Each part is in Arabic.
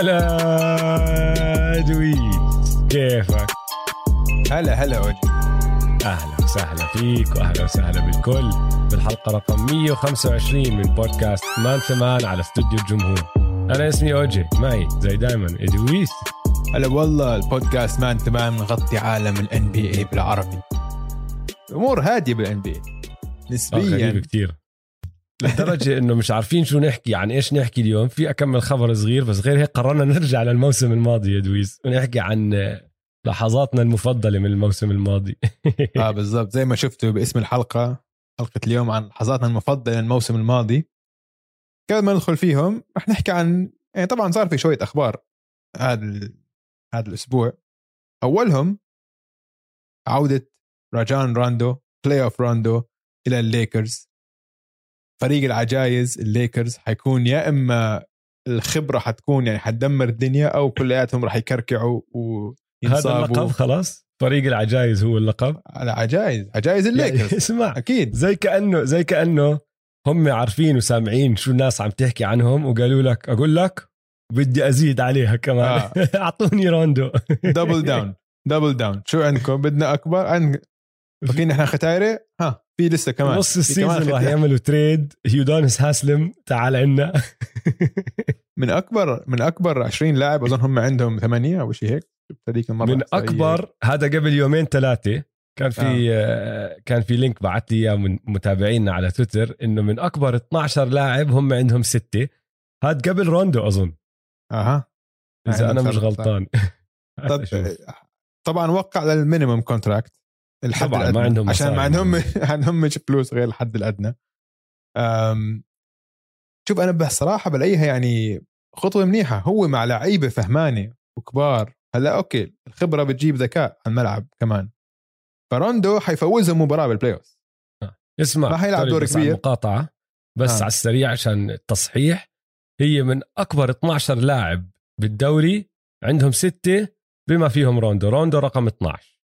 هلا دويس كيفك؟ هلا هلا أوجي. أهلا وسهلا فيك وأهلا وسهلا بالكل. بالحلقة رقم 125 من بودكاست man to man على استوديو الجمهور. أنا اسمي اوجي معي زي دايما ادويس هلا والله البودكاست man to man نغطي عالم ال NBA بالعربي. أمور هادية بال NBA غريب نسبيا. كثير لدرجة إنه مش عارفين شو نحكي عن إيش نحكي اليوم. في أكمل خبر صغير بس غير هيك قررنا نرجع للموسم الماضي يا دويس ونحكي عن لحظاتنا المفضلة من الموسم الماضي. آه بالضبط. زي ما شفتوا باسم الحلقة حلقة اليوم عن لحظاتنا المفضلة للموسم الماضي. قبل ما ندخل فيهم رح نحكي عن يعني طبعا صار في شوية أخبار هذا هذا الأسبوع. أولهم عودة راجان روندو playoff روندو إلى الليكرز. فريق العجايز الليكرز حيكون يا إما الخبرة حتكون يعني حتدمر الدنيا أو كلياتهم راح يكركعوا هذا وينصابوا. اللقب خلاص؟ فريق العجايز هو اللقب؟ على عجايز عجايز الليكرز. يعني اسمع أكيد. زي كأنه زي كأنه هم عارفين وسامعين شو الناس عم تحكي عنهم وقالوا لك أقول لك بدي أزيد عليها كمان. آه. أعطوني روندو. double down double down شو عندكم؟ بدنا أكبر عن فاكرين إحنا ختايره ها. في لسه كمان نص ال season راح. يعملوا تريد يودونيس هاسلم تعال عنا من أكبر من أكبر 20 لاعب أظن هم عندهم ثمانية أو شيء هيك هذيك المرة من إحصائية. أكبر هذا قبل يومين ثلاثة كان في آه. آه. كان في link بعت لي إياه من متابعينا على تويتر إنه من أكبر 12 لاعب هم عندهم ستة هاد قبل روندو أظن أها إذا أنا مش صار- غلطان طب. طبعا وقع لل minimum contract الحد طبعاً، ما الأدنى. عندهم عشان ما. عندهم عندهم مش فلوس غير الحد الأدنى. أم شوف أنا بصراحة بلاقيها يعني خطوة منيحة. هو مع لعيبة فهمانة وكبار. هلأ okay الخبرة بتجيب ذكاء على الملعب كمان. فروندو حيفوزهم مباراة بال playoff اسمع ما حيلعب دور كبير. المقاطعة بس آه. على السريع عشان التصحيح. هي من أكبر 12 لاعب بالدوري عندهم ستة بما فيهم روندو. روندو رقم 12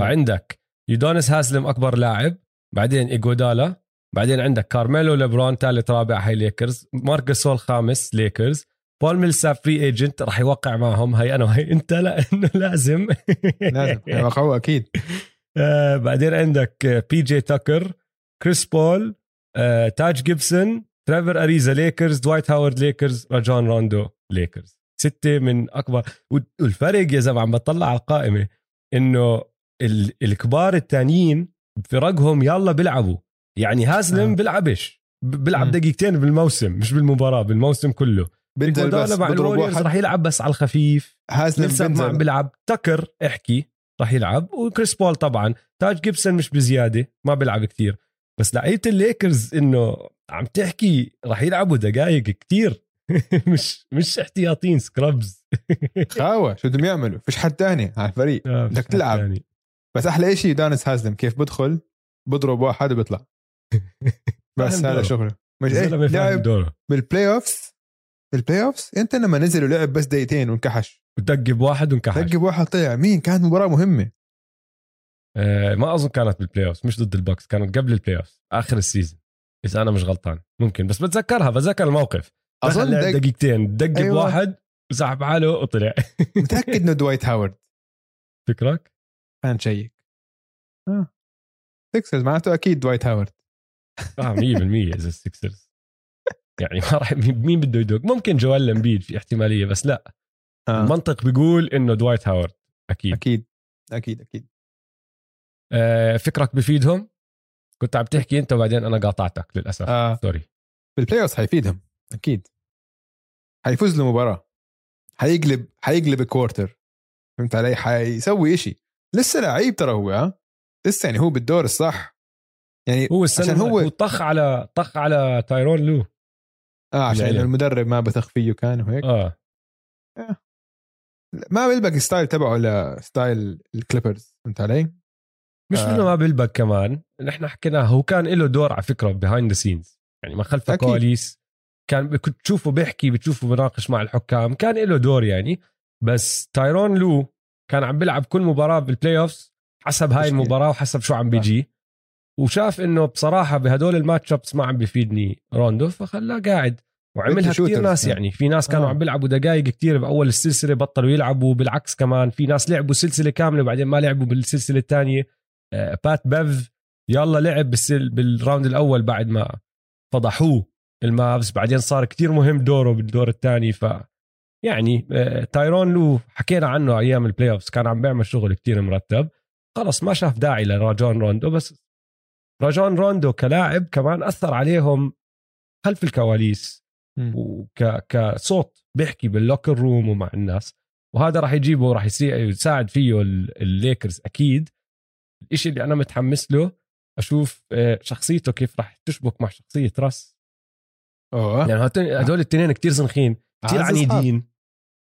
فعندك يودونس هاسلم أكبر لاعب بعدين ايجودالا بعدين عندك كارميلو ليبرون ثالث رابع هاي ليكرز مارك جاسول خامس ليكرز. بول ميلساب free agent راح يوقع معهم. هي أنا وهي. أنت لأنه لازم. لازم. يوقعوه أكيد. آه بعدين عندك بي جي تاكر كريس بول آه تاج جيبسون تريفور اريزا ليكرز دوايت هاورد ليكرز راجون روندو ليكرز. ستة من أكبر. والفرق يا زلمة عم بطلع على القائمة إنه الكبار التانيين فرقهم يلا بيلعبوا. يعني هاسلم آه. بيلعبش ب- بيلعب. دقيقتين بالموسم مش بالمباراة بالموسم كله. بس مع الوريورز رح يلعب بس على الخفيف. هازلم ما عم بيلعب. تكر احكي راح يلعب. وكريس بول طبعا. تاج جيبسون مش بزيادة ما بيلعب كتير. بس لعيبه الليكرز إنه عم تحكي راح يلعبوا دقائق كتير. مش مش احتياطين scrubs خاوة شو بدهم يعملوا؟ فيش حد تاني على الفريق. آه، بدك تلعب. بس أحلى شيء يودونس هازلم كيف بدخل بضرب واحد وبيطلع. بس هذا. شغله. مش إيه دوره بال playoffs بال playoffs أنت لما نزل ولعب بس دقيقتين وانكحش. ودق بواحد وانكحش. دق واحد طلع. مين؟ كانت مباراة مهمة. آه ما أظن كانت بال playoff مش ضد البوكس كانت قبل ال playoff آخر ال season إذا أنا مش غلطان. ممكن بس بتذكرها بتذكر الموقف. أظن دق دقيقتين دق أيوة. بواحد وسحب حاله وطلع. متأكد إنه دوايت هاورد. فكرك؟ كان شيك. آه. سيكسرز معناته أكيد دوايت هاورد آه 100% إذا السكسرز يعني ما راح مين بده يدق؟ ممكن جويل امبيد في احتمالية بس لا. آه. المنطق بيقول إنه دوايت هاورد أكيد. أكيد. أكيد أكيد. آه فكرك بفيدهم؟ كنت عم تحكي أنت وبعدين أنا قاطعتك للأسف. آه. sorry بال playoff حيفيدهم أكيد. حيفوز المباراة. حيقلب حيقلب quarter فهمت علي؟ حيسوي إشي. لسه لعيب ترى هو ها؟ لسه يعني هو بالدور الصح. يعني هو عشان هو- طخ على طخ على تايرون لو. آه عشان العلم. المدرب ما بثق فيه كان وهيك. آه. ما بيلبق style تبعه ل style الكليبرز فهمت علي؟ مش آه. إنه ما بيلبق كمان. نحن حكينا هو كان له دور على فكرة behind the scenes يعني ما خلف أكيد. كواليس. كان كنت تشوفه بيحكي بتشوفه بناقش مع الحكام. كان له دور يعني. بس تايرون لو كان عم بيلعب كل مباراة بال playoffs حسب هاي. المباراة وحسب شو عم بيجي وشاف إنه بصراحة بهدول ال matchups ما عم بيفيدني روندو فخلاه قاعد وعملها كثير ناس يعني. في ناس كانوا آه. عم بيلعبوا دقائق كثير بأول السلسلة بطلوا يلعبوا بالعكس كمان في ناس لعبوا سلسلة كاملة وبعدين ما لعبوا بالسلسلة الثانية آه، بات بيف يلا لعب بالسل بال round الأول بعد ما فضحوه المافز بعدين صار كتير مهم دوره بالدور الثاني ف يعني آه، تايرون لو حكينا عنه أيام ال playoffs كان عم بيعمل شغل كتير مرتب. خلص ما شاف داعي لراجون روندو بس راجون روندو كلاعب كمان أثر عليهم خلف الكواليس. وكصوت بيحكي بال locker room ومع الناس. وهذا راح يجيبه راح يساعد فيه ال- الليكرز أكيد. الإشي اللي أنا متحمس له أشوف آه، شخصيته كيف راح تشبك مع شخصية راس. أوه. يعني هدول الاثنين كتير تنحين كتير. عنيدين.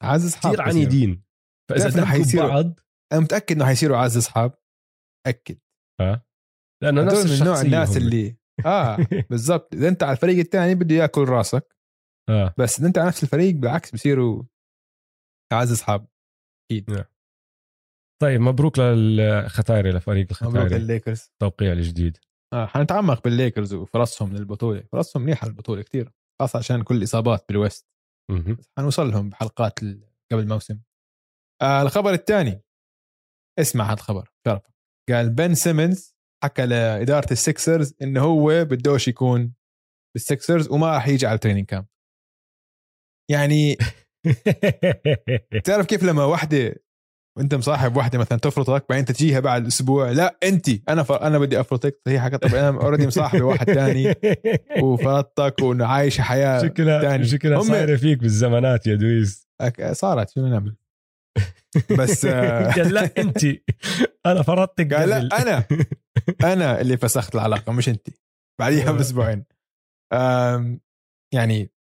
عز أصحاب بصيروا. عنيدين فإذا إنه دقوا حيصيروا- بعض أنا متأكد إنه حيصيروا عز أصحاب. أكد. لأنه نفس من نوع الناس هم. اللي آه بالضبط. إذا أنت على الفريق الثاني بده يأكل راسك. آه. بس إذا أنت على نفس الفريق بالعكس بصيروا اعز أصحاب. أكيد. طيب مبروك للختايري لفريق مبروك الختايري الليكرز التوقيع الجديد. آه حنتعمق بالليكرز وفرصهم للبطولة. فرصهم منيحه للبطوله كثير خاصة عشان كل الإصابات بال West. حنوصل لهم بحلقات قبل الموسم. آه الخبر الثاني. اسمع هذا الخبر شرف. قال بن سيمنز حكى لإدارة السكسرز إنه هو بدوش يكون بالسكسرز وما راح يجي على ال training camp يعني تعرف كيف لما وحده وانت مصاحب وحده مثلا تفرطك بعدين تجيها بعد أسبوع. لا انت أنا ف... أنا بدي أفرطك. هي حكت طب أنا already مصاحبة واحد تاني وفرطتك وانه عايشه حياة شكلها تاني. شكلها هم- صايرة فيك بالزمانات يا دويس. أك- صارت. شو نعمل. بس آه، قال لا انت أنا فرطتك قال لا. أنا. أنا اللي فسخت العلاقة مش انت بعديها بأسبوعين. يعني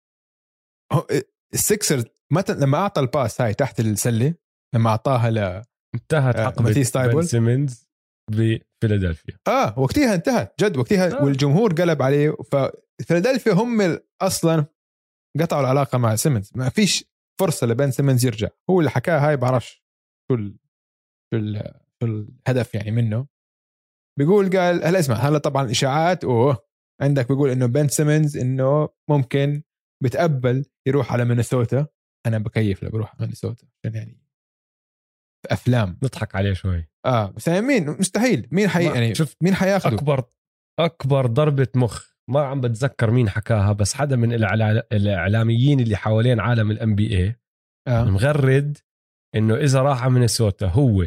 هو- السكسرز متى لما أعطى ال pass هاي تحت السلة لما أعطاها ل انتهت آه، ثايبل. بن سيمنز بفيلادلفيا. آه وقتها انتهت جد وقتها آه. والجمهور قلب عليه. ففيلادلفيا هم أصلا قطعوا العلاقة مع سيمنز ما فيش فرصة لبن سيمنز يرجع. هو اللي حكاها هاي بعرفش شو ال... شو, ال... شو الهدف يعني منه. بيقول قال هلا اسمع هلا طبعا إشاعات أوه عندك بيقول إنه بن سيمنز إنه ممكن بتقبل يروح على مينيسوتا. أنا بكيف لو بروح على مينيسوتا عشان يعني في أفلام. نضحك عليه شوي. آه بس يعني مين؟ مستحيل. مين حي يعني شفت مين حياخده؟ اكبر أكبر ضربة مخ. ما عم بتذكر مين حكاها بس حدا من الإعلاميين اللي حوالين عالم ال NBA آه. مغرد إنه إذا راح على مينيسوتا هو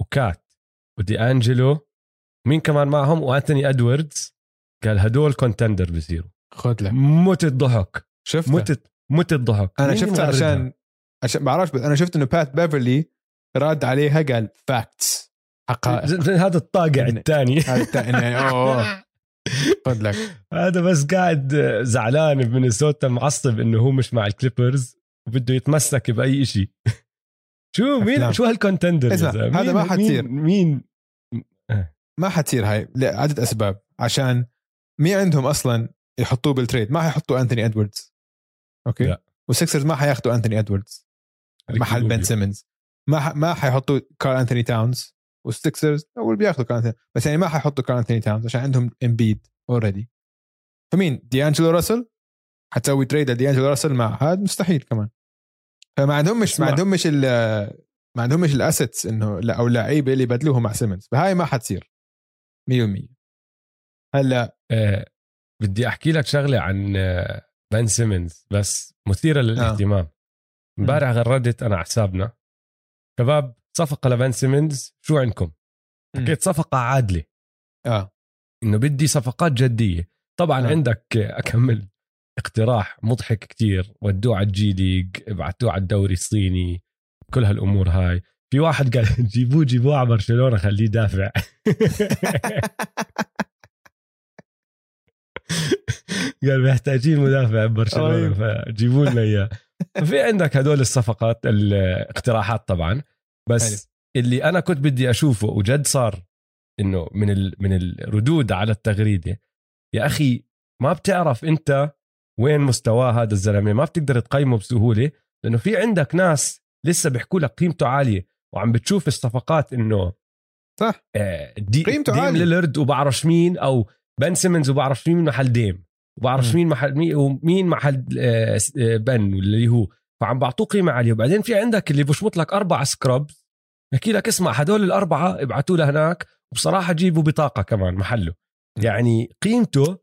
وكات ودي أنجلو مين كمان معهم؟ وأنتوني إدواردز. قال هدول contender بصيروا خذ لك متت ضحك شفت متت متت ضحك أنا مغردها؟ عشان عشان بعرفش بس أنا شفت إنه بات بيفرلي رد عليها قال facts حقائق. هذا الطاقع الثاني. هذا التاني يعني أوه خذ لك هذا بس قاعد زعلان بمينيسوتا معصب إنه هو مش مع ال Clippers وبده يتمسك بأي شيء شو مين أفلام. شو هال contender؟ هذا ما حتصير. مين, مين؟ ما حتصير هاي لعدة أسباب. عشان مين عندهم أصلا يحطوه بال trade ما حيحطوا انتوني ادواردز okay؟ لا. وال Sixers ما حياخذوا انتوني ادواردز محل بن سيمنز ما ح... ما حيحطوا كارل انتوني تاونز وال Sixers اول بياخذوا كارل انتوني بس يعني ما حيحطوا كارل انتوني تاونز عشان عندهم امبيد already فمين؟ دي انجلو راسل حتسوي trade لدي راسل مع هذا مستحيل كمان. فما عندهم مش ما. عندهم مش ال- ما عندهم مش ال assets إنه لا أو لعيبة اللي يبدلوهم مع سيمنز فهاي ما حتصير. 100% هلأ آه بدي أحكي لك شغلة عن آه بن سيمنز بس مثيرة للاهتمام. امبارح غردت أنا على حسابنا. شباب صفقة لبن سيمنز شو عندكم؟ حكيت صفقة عادلة. آه. إنه بدي صفقات جدية. طبعا آه. عندك أكمل اقتراح مضحك كتير. ودوه على الجي ليج ابعتوه على الدوري الصيني كل هالأمور هاي. في واحد قال جيبوه جيبوه على برشلونة خليه يدافع. قال محتاجين مدافع ببرشلونه فجيبوا لنا إياه. في عندك هدول الصفقات الاقتراحات طبعا بس اللي أنا كنت بدي أشوفه وجد صار إنه من ال... من الردود على التغريدة يا أخي ما بتعرف أنت وين مستواه هذا الزلمة ما بتقدر تقيمه بسهولة لأنه في عندك ناس لسه بيحكوا لك قيمته عالية وعم بتشوف الصفقات إنه صح. آه، دي قيمته ديم. ليلرد وبعرفش مين أو بن سيمنز وبعرفش مين محل ديم. وبعرفش. مين محل مين ومين محل آه، آه، بن اللي هو. فعم بعطوه قيمة عاليه وبعدين في عندك اللي بشمط لك أربع scrubs بحكي لك اسمع هدول الأربعة ابعتوا له هناك وبصراحة جيبوا بطاقة كمان محله. يعني قيمته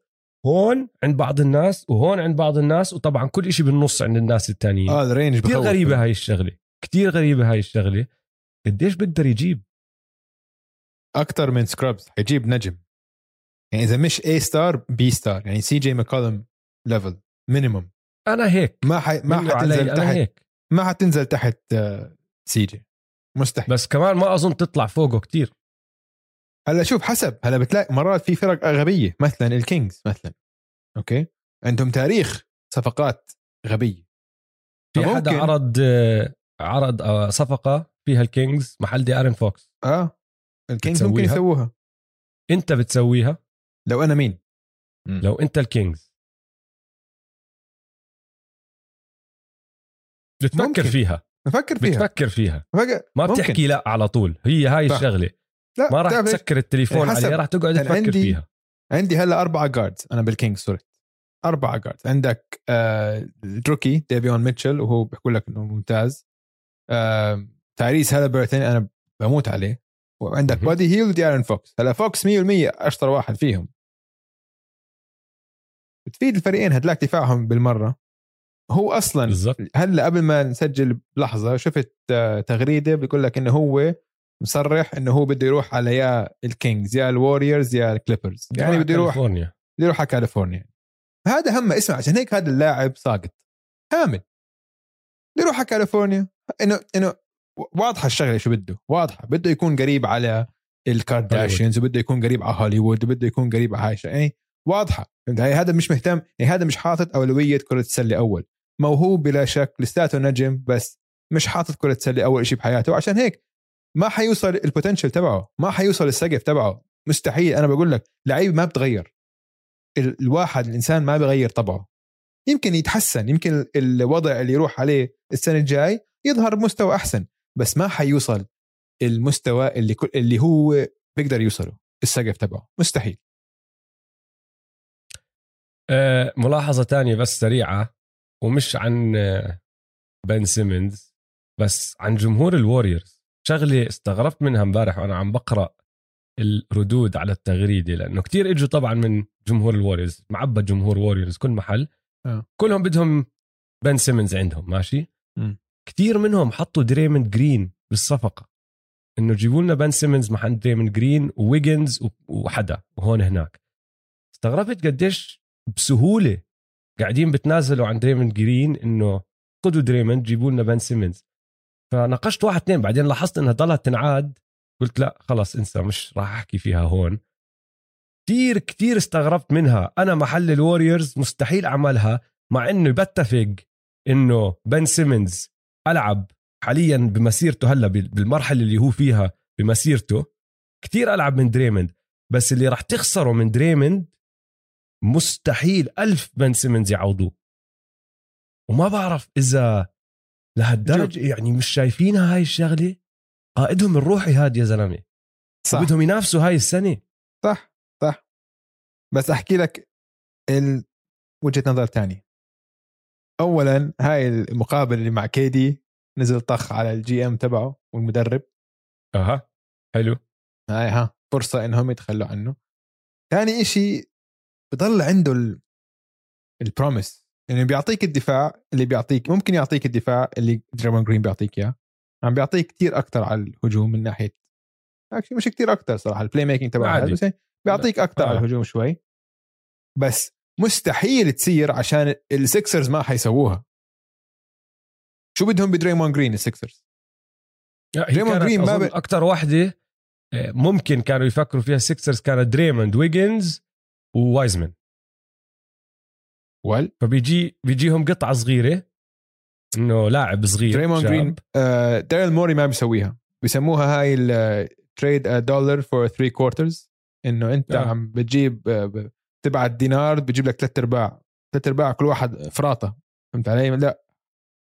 هون عند بعض الناس وهون عند بعض الناس. وطبعا كل إشي بالنص عند الناس التانيين. آه ال range كثير. غريبة هاي الشغلة. كثير غريبة هاي الشغلة. قديش بقدر يجيب؟ أكثر من scrubs حيجيب نجم. يعني إذا مش A star B star يعني سي جي ماكولم level minimum أنا هيك. ما ح... ما حتنزل تحت هيك. ما حتنزل تحت سي جي مستحيل. بس كمان ما أظن تطلع فوقه كتير. هلا شوف حسب. هلا بتلاقي مرات في فرق غبية. مثلا ال Kings مثلا. okay؟ عندهم تاريخ صفقات غبية. في حدا عرض آه، عرض آه، صفقة فيها ال Kings محل دي ارن فوكس آه. ال Kings ممكن؟ يسووها. أنت بتسويها؟ لو أنا مين؟ لو أنت ال Kings. بتفكر ممكن. فيها. بفكر فيها. بتفكر فيها. ما. بتحكي لا على طول. هي هاي صح. الشغلة. لا ما راح؟ تسكر التليفون حسب. عليه راح تقعد تفكر عندي- فيها. عندي هلا أربعة guards أنا بال Kings صرت أربعة guards عندك آه ال rookie ديفيون ميتشل وهو بيقول لك إنه ممتاز. آه تايريس هالبرتون أنا بموت عليه. وعندك. بادي هيل وديارن فوكس هلا فوكس 100% أشطر واحد فيهم. بتفيد الفريقين هدلاك دفاعهم بالمرة. هو أصلا بالضبط. هلأ قبل ما نسجل بلحظة شفت تغريدة بيقول لك إنه هو مصرح إنه هو بده يروح على يا ال Kings يا ال Warriors يا ال Clippers يعني بده يروح كاليفورنيا. بده يروح على كاليفورنيا. هذا هم اسمع عشان هيك هذا اللاعب ساقط. كامل بده يروح على كاليفورنيا. انه إنه واضحة الشغلة شو بده. واضحة. بده يكون قريب على الكارداشيانز وبده يكون قريب على هوليوود وبده يكون قريب على هاي يعني واضحة. فهمت علي؟ هذا مش مهتم يعني هذا مش حاطط أولوية كرة السلة أول. موهوب بلا شك لساته نجم بس مش حاطط كرة سله أول شيء بحياته. عشان هيك ما حيوصل ال potential تبعه ما حيوصل السقف تبعه. مستحيل. أنا بقول لك لعيب ما بتغير. ال- الواحد الإنسان ما بغير طبعه. يمكن يتحسن يمكن الوضع اللي يروح عليه السنة الجاي يظهر بمستوى أحسن بس ما حيوصل المستوى اللي كل اللي هو بيقدر يوصله السقف تبعه. مستحيل. ملاحظة تانية بس سريعة ومش عن آه، بن سيمنز بس عن جمهور ال Warriors. شغلة استغربت منها امبارح وأنا عم بقرأ الردود على التغريدة لأنه كتير إجوا طبعا من جمهور ال Warriors معبى جمهور Warriors كل محل. آه. كلهم بدهم بن سيمنز عندهم ماشي؟ مم. كتير منهم حطوا دريموند جرين بالصفقة. إنه جيبوا لنا بن سيمنز محل دريموند جرين وويجنز وحدا وهون هناك. استغربت قديش بسهولة. قاعدين بتنازلوا عن دريموند جرين إنه خذوا دريموند جيبوا لنا بن سيمنز فناقشت واحد اثنين بعدين لاحظت إنها ضلت تنعاد. قلت لا خلص انسى مش راح أحكي فيها هون. كتير كتير استغربت منها. أنا محل ال Warriors مستحيل أعملها مع إنه بتفق إنه بن سيمنز ألعب حاليا بمسيرته هلأ بال- بالمرحلة اللي هو فيها بمسيرته. كتير ألعب من دريموند بس اللي راح تخسره من دريموند مستحيل ألف بن سيمنز يعوضوه. وما بعرف إذا لهالدرجة يعني مش شايفينها هاي الشغلة؟ قائدهم الروحي هاد يا زلمة. صح. بدهم ينافسوا هاي السنة. صح صح. بس أحكي لك ال... وجهة نظر تانية. اولا هاي المقابلة اللي مع كيدي نزل طخ على الجي إم تبعه والمدرب. أها حلو. هاي ها فرصة إنهم يتخلوا عنه. ثاني إشي بضل عنده ال... البروميس يعني بيعطيك الدفاع اللي بيعطيك ممكن يعطيك الدفاع اللي دريمون جرين بيعطيك إياه. عم بيعطيك كتير أكثر على الهجوم من ناحية actually مش كتير أكثر صراحة ال playmaking تبعه بس يعني بيعطيك أكثر آه. على الهجوم شوي. بس مستحيل تصير عشان السكسرز ما حيسووها. شو بدهم بدريمون جرين السكسرز دريموند جرين ما ب- أكثر واحدة آه، ممكن كانوا يفكروا فيها السكسرز كانت دريموند ويجنز ووايزمان ويل فبيجي بيجيهم قطعة صغيرة إنه لاعب صغير دريمون. جرين آه داريل موري ما بيسويها. بيسموها هاي التريد دولار فور 3 كوارترز إنه أنت آه. عم بتجيب آه، تبعت دينار بتجيب لك ثلاث ارباع ثلاث ارباع كل واحد فراطه فهمت علي؟ لا.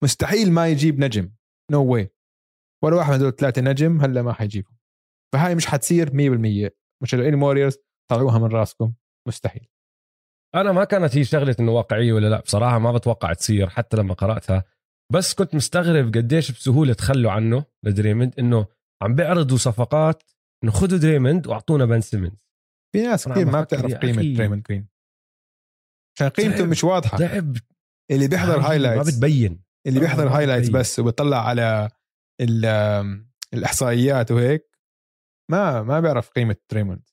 مستحيل ما يجيب نجم. نو no واي ولا واحد من هدول ثلاثة نجم هلأ ما حيجيبهم. فهاي مش حتصير 100% مشجعين الووريرز طلعوها من راسكم. مستحيل. أنا ما كانت هي شغلة إنه واقعية ولا لا بصراحة ما بتوقع تصير حتى لما قرأتها. بس كنت مستغرب قديش بسهولة تخلوا عنه لدريموند إنه عم بيعرضوا صفقات إنه خذوا دريموند وأعطونا بن سيمنز. في ناس كثير ما بتعرف قيمة دريموند جرين عشان قيمته مش واضحة. لعب اللي بيحضر highlights ما بتبين. اللي بيحضر highlights بس وبيطلع على الإحصائيات وهيك ما ما بيعرف قيمة دريموند.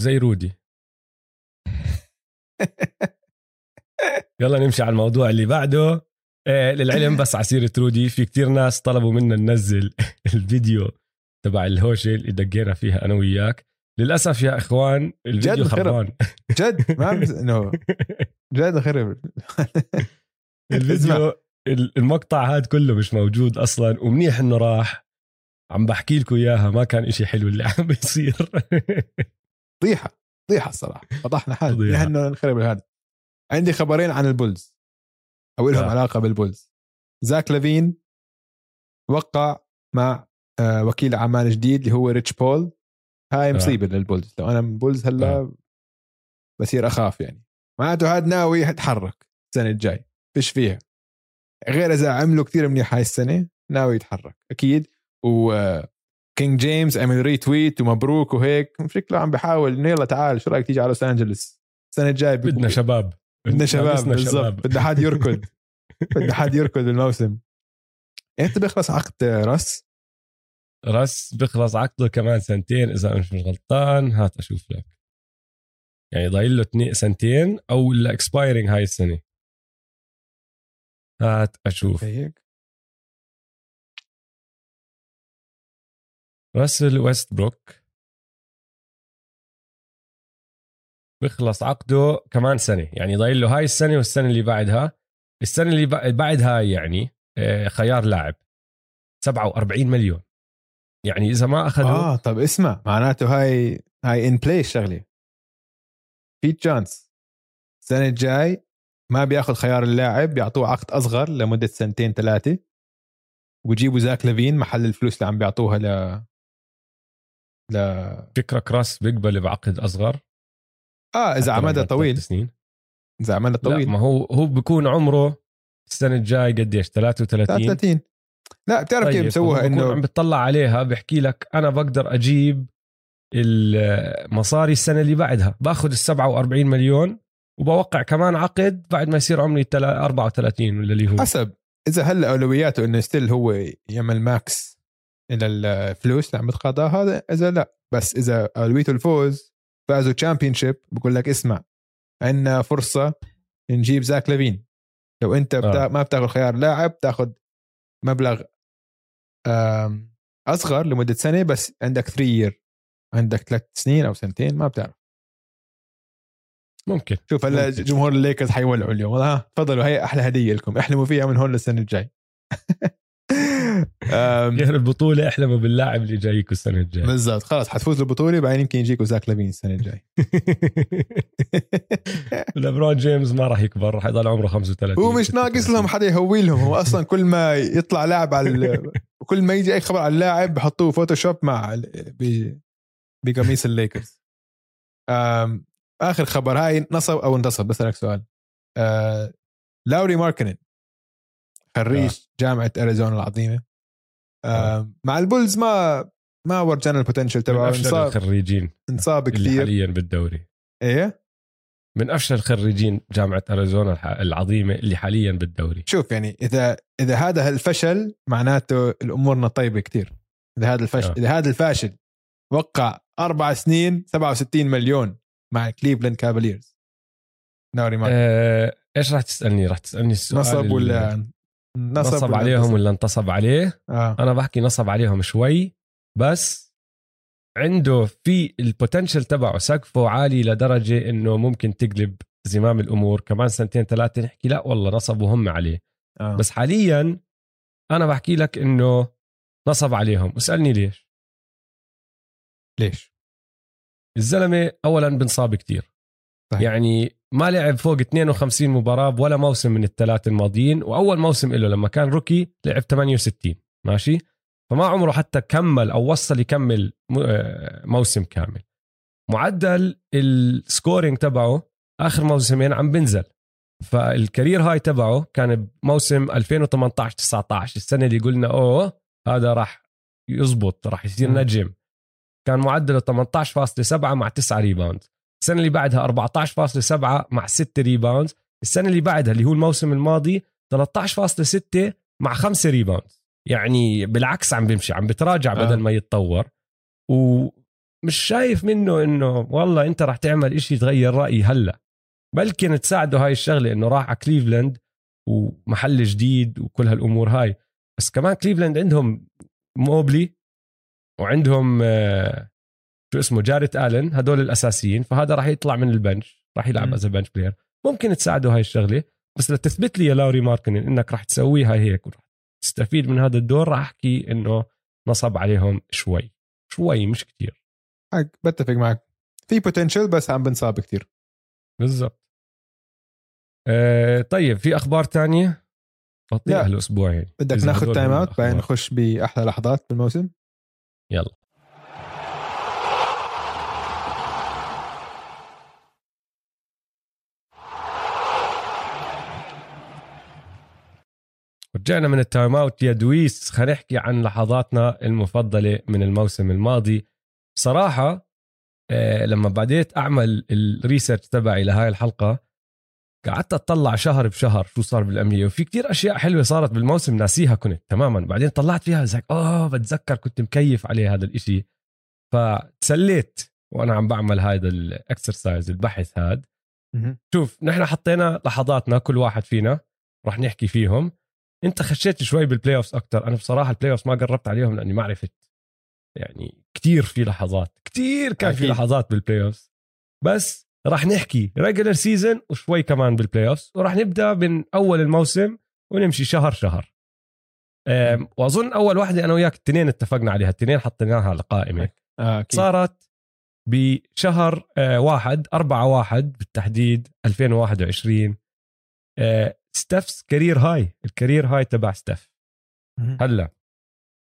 زي رودي. يلا نمشي على الموضوع اللي بعده. إيه للعلم بس على سيره رودي في كتير ناس طلبوا منا ننزل الفيديو تبع الهوشة اللي دقينا فيها أنا وياك. للأسف يا إخوان الفيديو جد خربان. جد؟ ما إنه جد خرب. الفيديو المقطع هذا كله مش موجود أصلا ومنيح إنه راح. عم بحكي لكم إياها ما كان إشي حلو اللي عم بيصير. فضيحه فضيحة الصراحة. فضحنا حالنا انه نخرب هذا عندي خبرين عن البولز. أو لهم آه. علاقة بالبولز. زاك لافين وقع مع آه، وكيل اعمال جديد اللي هو ريتش بول. هاي آه. مصيبة آه. للبولز. لو أنا من بولز هلا آه. بصير أخاف يعني. معناته هذا ناوي يتحرك السنة الجاي. فيش فيها. غير إذا عملوا كثير منيح هاي السنة ناوي يتحرك. أكيد. و كينج جيمس عمل retweet ومبروك وهيك شكله عم بحاول. انه يلا تعال شو رأيك تيجي على لوس انجلوس السنة الجاية بدنا شباب. بدنا شباب بالضبط. بدنا حد يركض. بدنا حد يركض الموسم. إمتى بيخلص عقد راس؟ راس بيخلص عقده كمان سنتين إذا أنا مش غلطان. هات أشوف لك. يعني ضايل له سنتين أو ال expiring هاي السنة. هات أشوف. هيك؟ راسل ويست بروك بيخلص عقده كمان سنة يعني ضايل له هاي السنة والسنة اللي بعدها. السنة اللي بعد هاي يعني آه، خيار لاعب. 47 مليون. يعني إذا ما اخذوا آه طب اسمع معناته هاي هاي in play الشغله في chance السنة الجاي ما بياخذ خيار اللاعب بيعطوه عقد أصغر لمدة سنتين ثلاثة. ويجيبوا زاك لافين محل الفلوس اللي عم بيعطوها ل ل فكرك راس بيقبل بعقد أصغر؟ آه إذا على مدى طويل. سنين. إذا على مدى طويل. لا ما هو هو بيكون عمره السنة الجاي قديش؟ 33 33 لا بتعرف طيب كيف بسووها إنه عم بتطلع عليها بحكي لك أنا بقدر أجيب المصاري السنة اللي بعدها. باخذ ال 47 مليون وبوقع كمان عقد بعد ما يصير عمري 34 ولا اللي هو. حسب. إذا هلا أولوياته إنه still هو يعمل max إلى الفلوس اللي عم بتقاضاها هذا إذا لا. بس إذا اولويته الفوز فازوا championship بقول لك اسمع عندنا فرصة نجيب زاك لافين. لو أنت بتا... آه. ما بتاخذ خيار لاعب بتاخذ مبلغ أصغر لمدة سنة بس عندك 3 year عندك ثلاث سنين أو سنتين ما بتعرف. ممكن شوف هلا جمهور الليكرز حيولعوا اليوم. ها تفضلوا هي أحلى هدية لكم احلموا فيها من هون للسنة الجاي. غير البطولة احلموا باللاعب اللي جايكم السنة الجاية. بالضبط. خلاص حتفوزوا البطوله بعدين يمكن يجيكم زاك لافين السنة الجاي لبرون جيمس ما راح يكبر راح يضل عمره 35 هو مش ناقص لهم حدا يهوي لهم. هو أصلا كل ما يطلع لاعب على كل ما يجي أي خبر على اللاعب بحطوه Photoshop مع بقميص الليكرز. آخر خبر هاي نصب أو انتصب بسألك سؤال. آه لاوري ماركنن. خريج آه. جامعة أريزونا العظيمة آه. مع البولز ما ما ورجانا ال potential تبعه انصاب الخريجين انصاب كثير حاليا بالدوري إيه من أفشل خريجين جامعة أريزونا العظيمة اللي حاليا بالدوري شوف يعني إذا إذا هذا الفشل معناته الأمورنا طيبة كثير إذا هذا الفشل آه. إذا هذا الفاشل وقع أربع سنين 67 مليون مع كليفلاند كافاليرز مارك آه، إيش راح تسألني؟ راح تسألني السؤال نصب ولا نصب, نصب عليهم ولا انتصب عليه؟ آه. أنا بحكي نصب عليهم شوي بس عنده في البوتنشل تبعه سقفه عالي لدرجة إنه ممكن تقلب زمام الأمور كمان سنتين ثلاثة نحكي لا والله نصبوا هم عليه آه. بس حاليا أنا بحكي لك إنه نصب عليهم اسالني ليش ليش الزلمة اولا بنصاب كتير صحيح. يعني ما لعب فوق 52 مباراة ولا موسم من الثلاث الماضيين وأول موسم له لما كان روكي لعب 68 ماشي؟ فما عمره حتى كمل أو وصل يكمل آه، موسم كامل. معدل ال scoring تبعه آخر موسمين عم بنزل. فال career high تبعه كان بموسم 2018 19 السنة اللي قلنا أوه هذا راح يزبط راح يصير. نجم. كان معدله 18.7 مع 9 rebound السنة اللي بعدها 14.7 مع 6 rebound السنة اللي بعدها اللي هو الموسم الماضي 13.6 مع 5 rebound يعني بالعكس عم بيمشي عم بتراجع آه. بدل ما يتطور. ومش شايف منه إنه والله أنت راح تعمل إشي تغير رأيي هلأ. بلكن تساعده هاي الشغلة إنه راح على كليفلاند ومحل جديد وكل هالأمور هاي. بس كمان كليفلاند عندهم موبلي وعندهم آه، شو اسمه جاريت آلن هدول الأساسيين فهذا راح يطلع من ال bench راح يلعب. as bench player ممكن تساعده هاي الشغلة بس لتثبت لي يا لاوري ماركنن إنك راح تسويها هيك وراح تستفيد من هذا الدور راح أحكي إنه نصب عليهم شوي. شوي مش كتير. حق بتفق معك. في potential بس عم بنصاب كتير. بالضبط. آه طيب في أخبار تانية. هالاسبوع يعني بدك ناخذ time out بعدين. نخش بأحلى لحظات بالموسم. يلا. رجعنا من ال time out يا دويس. خلينا نحكي عن لحظاتنا المفضلة من الموسم الماضي. صراحة آه، لما بديت أعمل ال research تبعي لهاي الحلقة قعدت أطلع شهر بشهر شو صار بال NBA. وفي كتير أشياء حلوة صارت بالموسم ناسيها كنت تماما. بعدين طلعت فيها زي آه بتذكر كنت مكيف عليه هذا الإشي. فتسليت وأنا عم بعمل هذا ال exercise البحث هذا شوف نحن حطينا لحظاتنا كل واحد فينا رح نحكي فيهم. انت خشيت شوي بال playoffs أكثر أنا بصراحة ال playoffs ما قربت عليهم لأني ما عرفت يعني كتير في لحظات كتير كان في أكيد. لحظات بال playoffs بس رح نحكي regular season وشوي كمان بال playoffs ورح نبدأ من أول الموسم ونمشي شهر شهر. وأظن أول واحدة أنا وياك الاثنين اتفقنا عليها الاثنين حطيناها على القائمة. آه أكيد. صارت بشهر آه، واحد أربعة واحد بالتحديد 2021 Steph's career high ال career high تبع ستيف. مهم. هلأ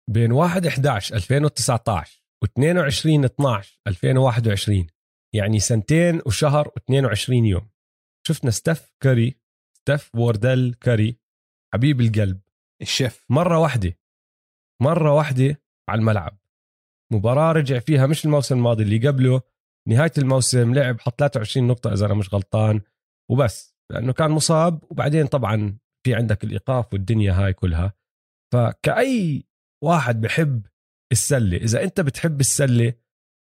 بين 1 11 2019 و 22 12 2021 يعني سنتين وشهر و22 يوم. شفنا ستيف كاري ستيف ووردل كاري حبيب القلب. الشيف. مرة واحدة مرة واحدة على الملعب. مباراة رجع فيها مش الموسم الماضي اللي قبله نهاية الموسم لعب حط 23 نقطة إذا أنا مش غلطان وبس. لأنه كان مصاب وبعدين طبعا في عندك الإيقاف والدنيا هاي كلها. فكأي واحد بحب السلة إذا أنت بتحب السلة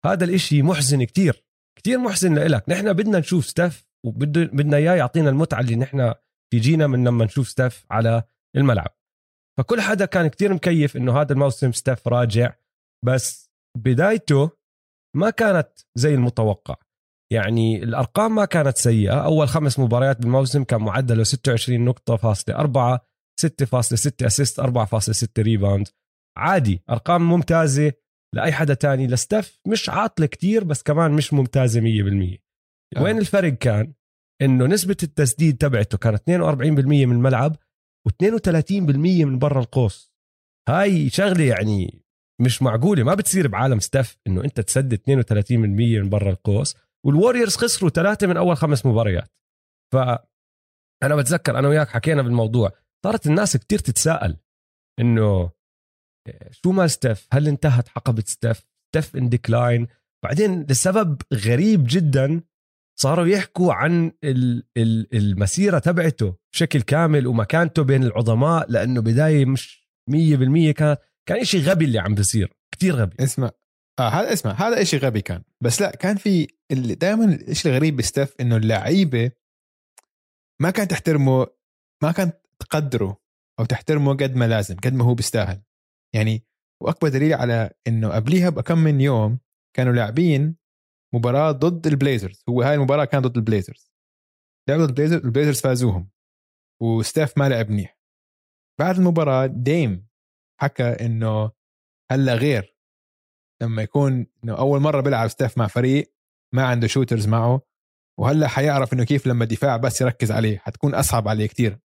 هذا الإشي محزن كتير كتير محزن لإلك. نحن بدنا نشوف ستاف وبدنا إياه يعطينا المتعة اللي نحن تجينا من لما نشوف ستاف على الملعب. فكل حدا كان كتير مكيف إنه هذا الموسم ستاف راجع بس بدايته ما كانت زي المتوقع. يعني الأرقام ما كانت سيئة. أول خمس مباريات بالموسم كان معدله 26 نقطة فاصلة 4 6.6 assist 4.6 rebound. عادي أرقام ممتازة لأي حدا تاني. لستاف مش عاطلة كتير بس كمان مش ممتازة 100% آه. وين الفرق كان؟ إنه نسبة التسديد تبعته كانت 42% من الملعب و32% من برا القوس. هاي شغلة يعني مش معقولة. ما بتصير بعالم ستاف إنه أنت تسدد 32% من برا القوس. والوريورز خسروا ثلاثة من أول خمس مباريات. ف أنا بتذكر أنا وياك حكينا بالموضوع. صارت الناس كتير تتساءل إنه إيه، شو مال ستيف؟ هل انتهت حقبة ستيف؟ ستيف in decline بعدين لسبب غريب جدا صاروا يحكوا عن ال- ال- المسيرة تبعته بشكل كامل ومكانته بين العظماء لأنه بداية مش 100% كان كان إشي غبي اللي عم بيصير. كتير غبي. اسمع. آه هذا اسمع هذا إشي غبي كان. بس لا كان في اللي دائما الشيء الغريب بستف إنه اللعيبة ما كانت تحترمه ما كانت تقدره أو تحترمه قد ما لازم قد ما هو بيستاهل. يعني وأكبر دليل على إنه قبليها بكم من يوم كانوا لاعبين مباراة ضد البليزرز. هو هاي المباراة كانت ضد البليزرز. لعبوا ضد البليزرز البليزرز فازوهم. وستاف ما لعب منيح. بعد المباراة ديم حكى إنه هلأ غير لما يكون إنه أول مرة بيلعب ستاف مع فريق ما عنده shooters معه وهلأ حيعرف إنه كيف لما الدفاع بس يركز عليه حتكون أصعب عليه كتير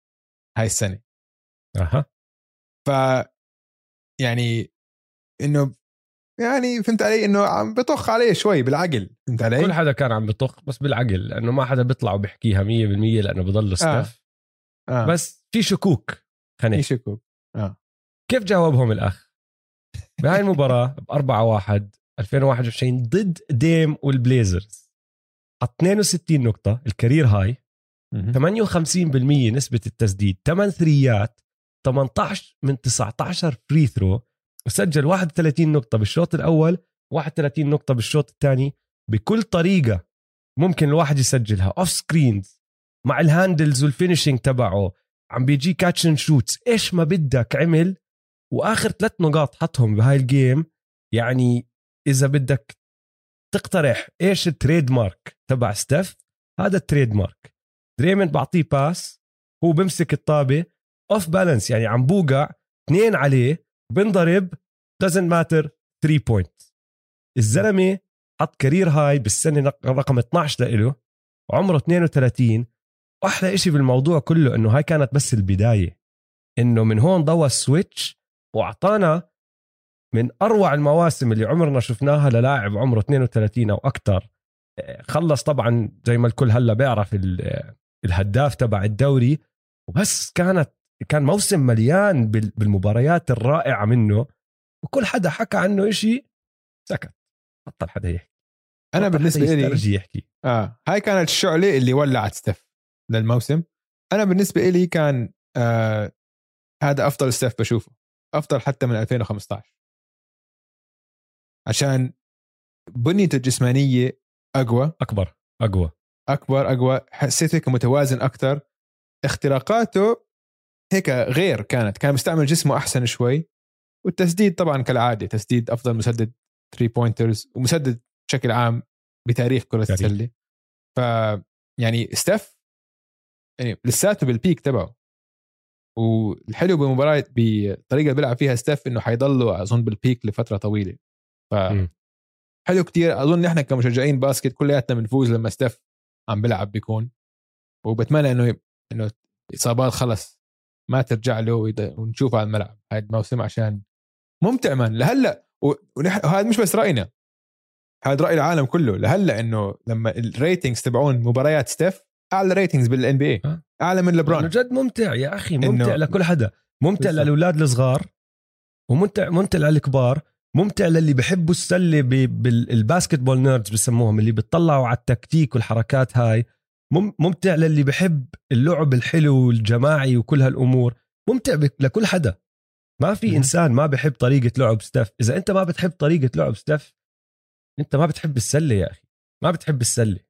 هاي السنة. أها. ف يعني إنه يعني فهمت علي؟ إنه عم بطخ عليه شوي بالعقل فهمت علي؟ كل حدا كان عم بطخ بس بالعقل لأنه ما حدا بيطلع وبيحكيها 100% لأنه بضل ستاف آه. بس في شكوك في خنيك شكوك آه. كيف جاوبهم الأخ؟ بهاي المباراة ب 4 1 2021 ضد ديم والبليزرز. حط 62 نقطة ال career high. مهم. 58% نسبة التسديد. 8 ثريات 18 من 19 free throw وسجل 31 نقطة بالشوط الأول 31 نقطة بالشوط الثاني. بكل طريقة ممكن الواحد يسجلها. off screens مع ال handles وال finishing تبعه. عم بيجي catch and shoots إيش ما بدك عمل. وآخر ثلاث نقاط حطهم بهاي ال game يعني إذا بدك تقترح إيش ال trademark تبع ستيف هذا ال trademark دريموند بعطيه pass هو بمسك الطابة off balance يعني عم بوقع اثنين عليه بنضرب doesn't matter 3 point الزلمة حط career high بالسنة رقم 12 لإله عمره 32 واحلى إشي بالموضوع كله إنه هاي كانت بس البداية. إنه من هون ضوى السويتش وأعطانا من أروع المواسم اللي عمرنا شفناها للاعب عمره 32 أو أكثر. خلص طبعا زي ما الكل هلا بيعرف ال- الهداف تبع الدوري وبس كانت كان موسم مليان بال- بالمباريات الرائعة منه وكل حدا حكى عنه إشي سكت. بطل حدا يحكي. أنا بالنسبة لي يسترجي يحكي. آه هاي كانت الشعلة اللي ولعت ستيف للموسم. أنا بالنسبة لي كان آه هذا أفضل ستيف بشوفه. أفضل حتى من 2015 عشان بنيته الجسمانية أقوى. أكبر أقوى. أكبر أقوى. حسيت هيك متوازن أكثر اختراقاته هيك غير كانت. كان مستعمل جسمه أحسن شوي. والتسديد طبعا كالعادة تسديد أفضل مسدد 3 pointers ومسدد بشكل عام بتاريخ كرة. السلة. ف يعني ستيف يعني لساته بال peak تبعه. والحلو بالمباراة بالطريقة اللي بيلعب فيها ستيف إنه حيضله أظن بال peak لفترة طويلة. ف. حلو كتير. أظن نحن كمشجعين basket كلياتنا بنفوز لما ستيف عم بيلعب بيكون. وبتمنى إنه إنه إصابات خلص ما ترجع له ونشوفه على الملعب هاي الموسم عشان ممتع من لهلأ وهذا مش بس رأينا. هذا رأي العالم كله. لهلأ إنه لما ال ratings تبعون مباريات ستيف أعلى ratings بال NBA. أعلى من لأنه لبرون جد ممتع يا أخي. إنه- ممتع لكل حدا. ممتع. للاولاد الصغار وممتع ممتع للكبار ممتع للي بحبوا السلة بال basketball nerds بسموهم اللي بتطلعوا على التكتيك والحركات هاي. مم- ممتع للي بحب اللعب الحلو والجماعي وكل هالأمور. ممتع لكل حدا. ما في. إنسان ما بحب طريقة لعب ستيف. إذا أنت ما بتحب طريقة لعب ستيف أنت ما بتحب السلة يا أخي. ما بتحب السلة.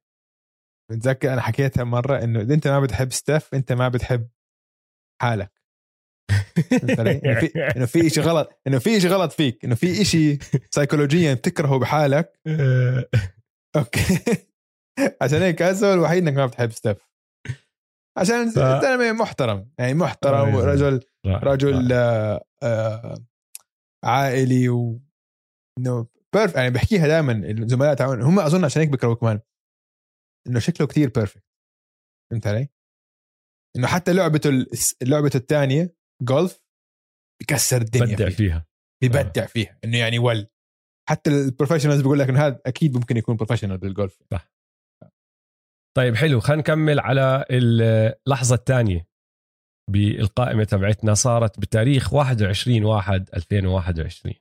بتذكر أنا حكيتها مرة إنه إذا أنت ما بتحب ستيف أنت ما بتحب حالك؟ إنه في إنه في شيء غلط إنه في شيء غلط فيك. إنه في شيء سيكولوجيا بتكرهه بحالك. okay. عشان هيك هذا الوحيد إنك ما بتحب ستيف. عشان ف- زلمه محترم. يعني محترم آه. ورجل رجل. آه، آه، عائلي و إنه perf يعني بحكيها دائما الزملاء تاعون هم أظن عشان هيك بكرهوا كمان. إنه شكله كتير perfect فهمت علي؟ إنه حتى لعبته لعبته الثانية جولف بكسر الدنيا بدع فيها. فيها. بيبدع فيها. إنه يعني ول. حتى ال professionals بيقول لك إنه هذا أكيد ممكن يكون professional بال golf. طيب حلو. خلينا نكمل على اللحظة الثانية بالقائمة تبعتنا. صارت بتاريخ 21 واحد 2021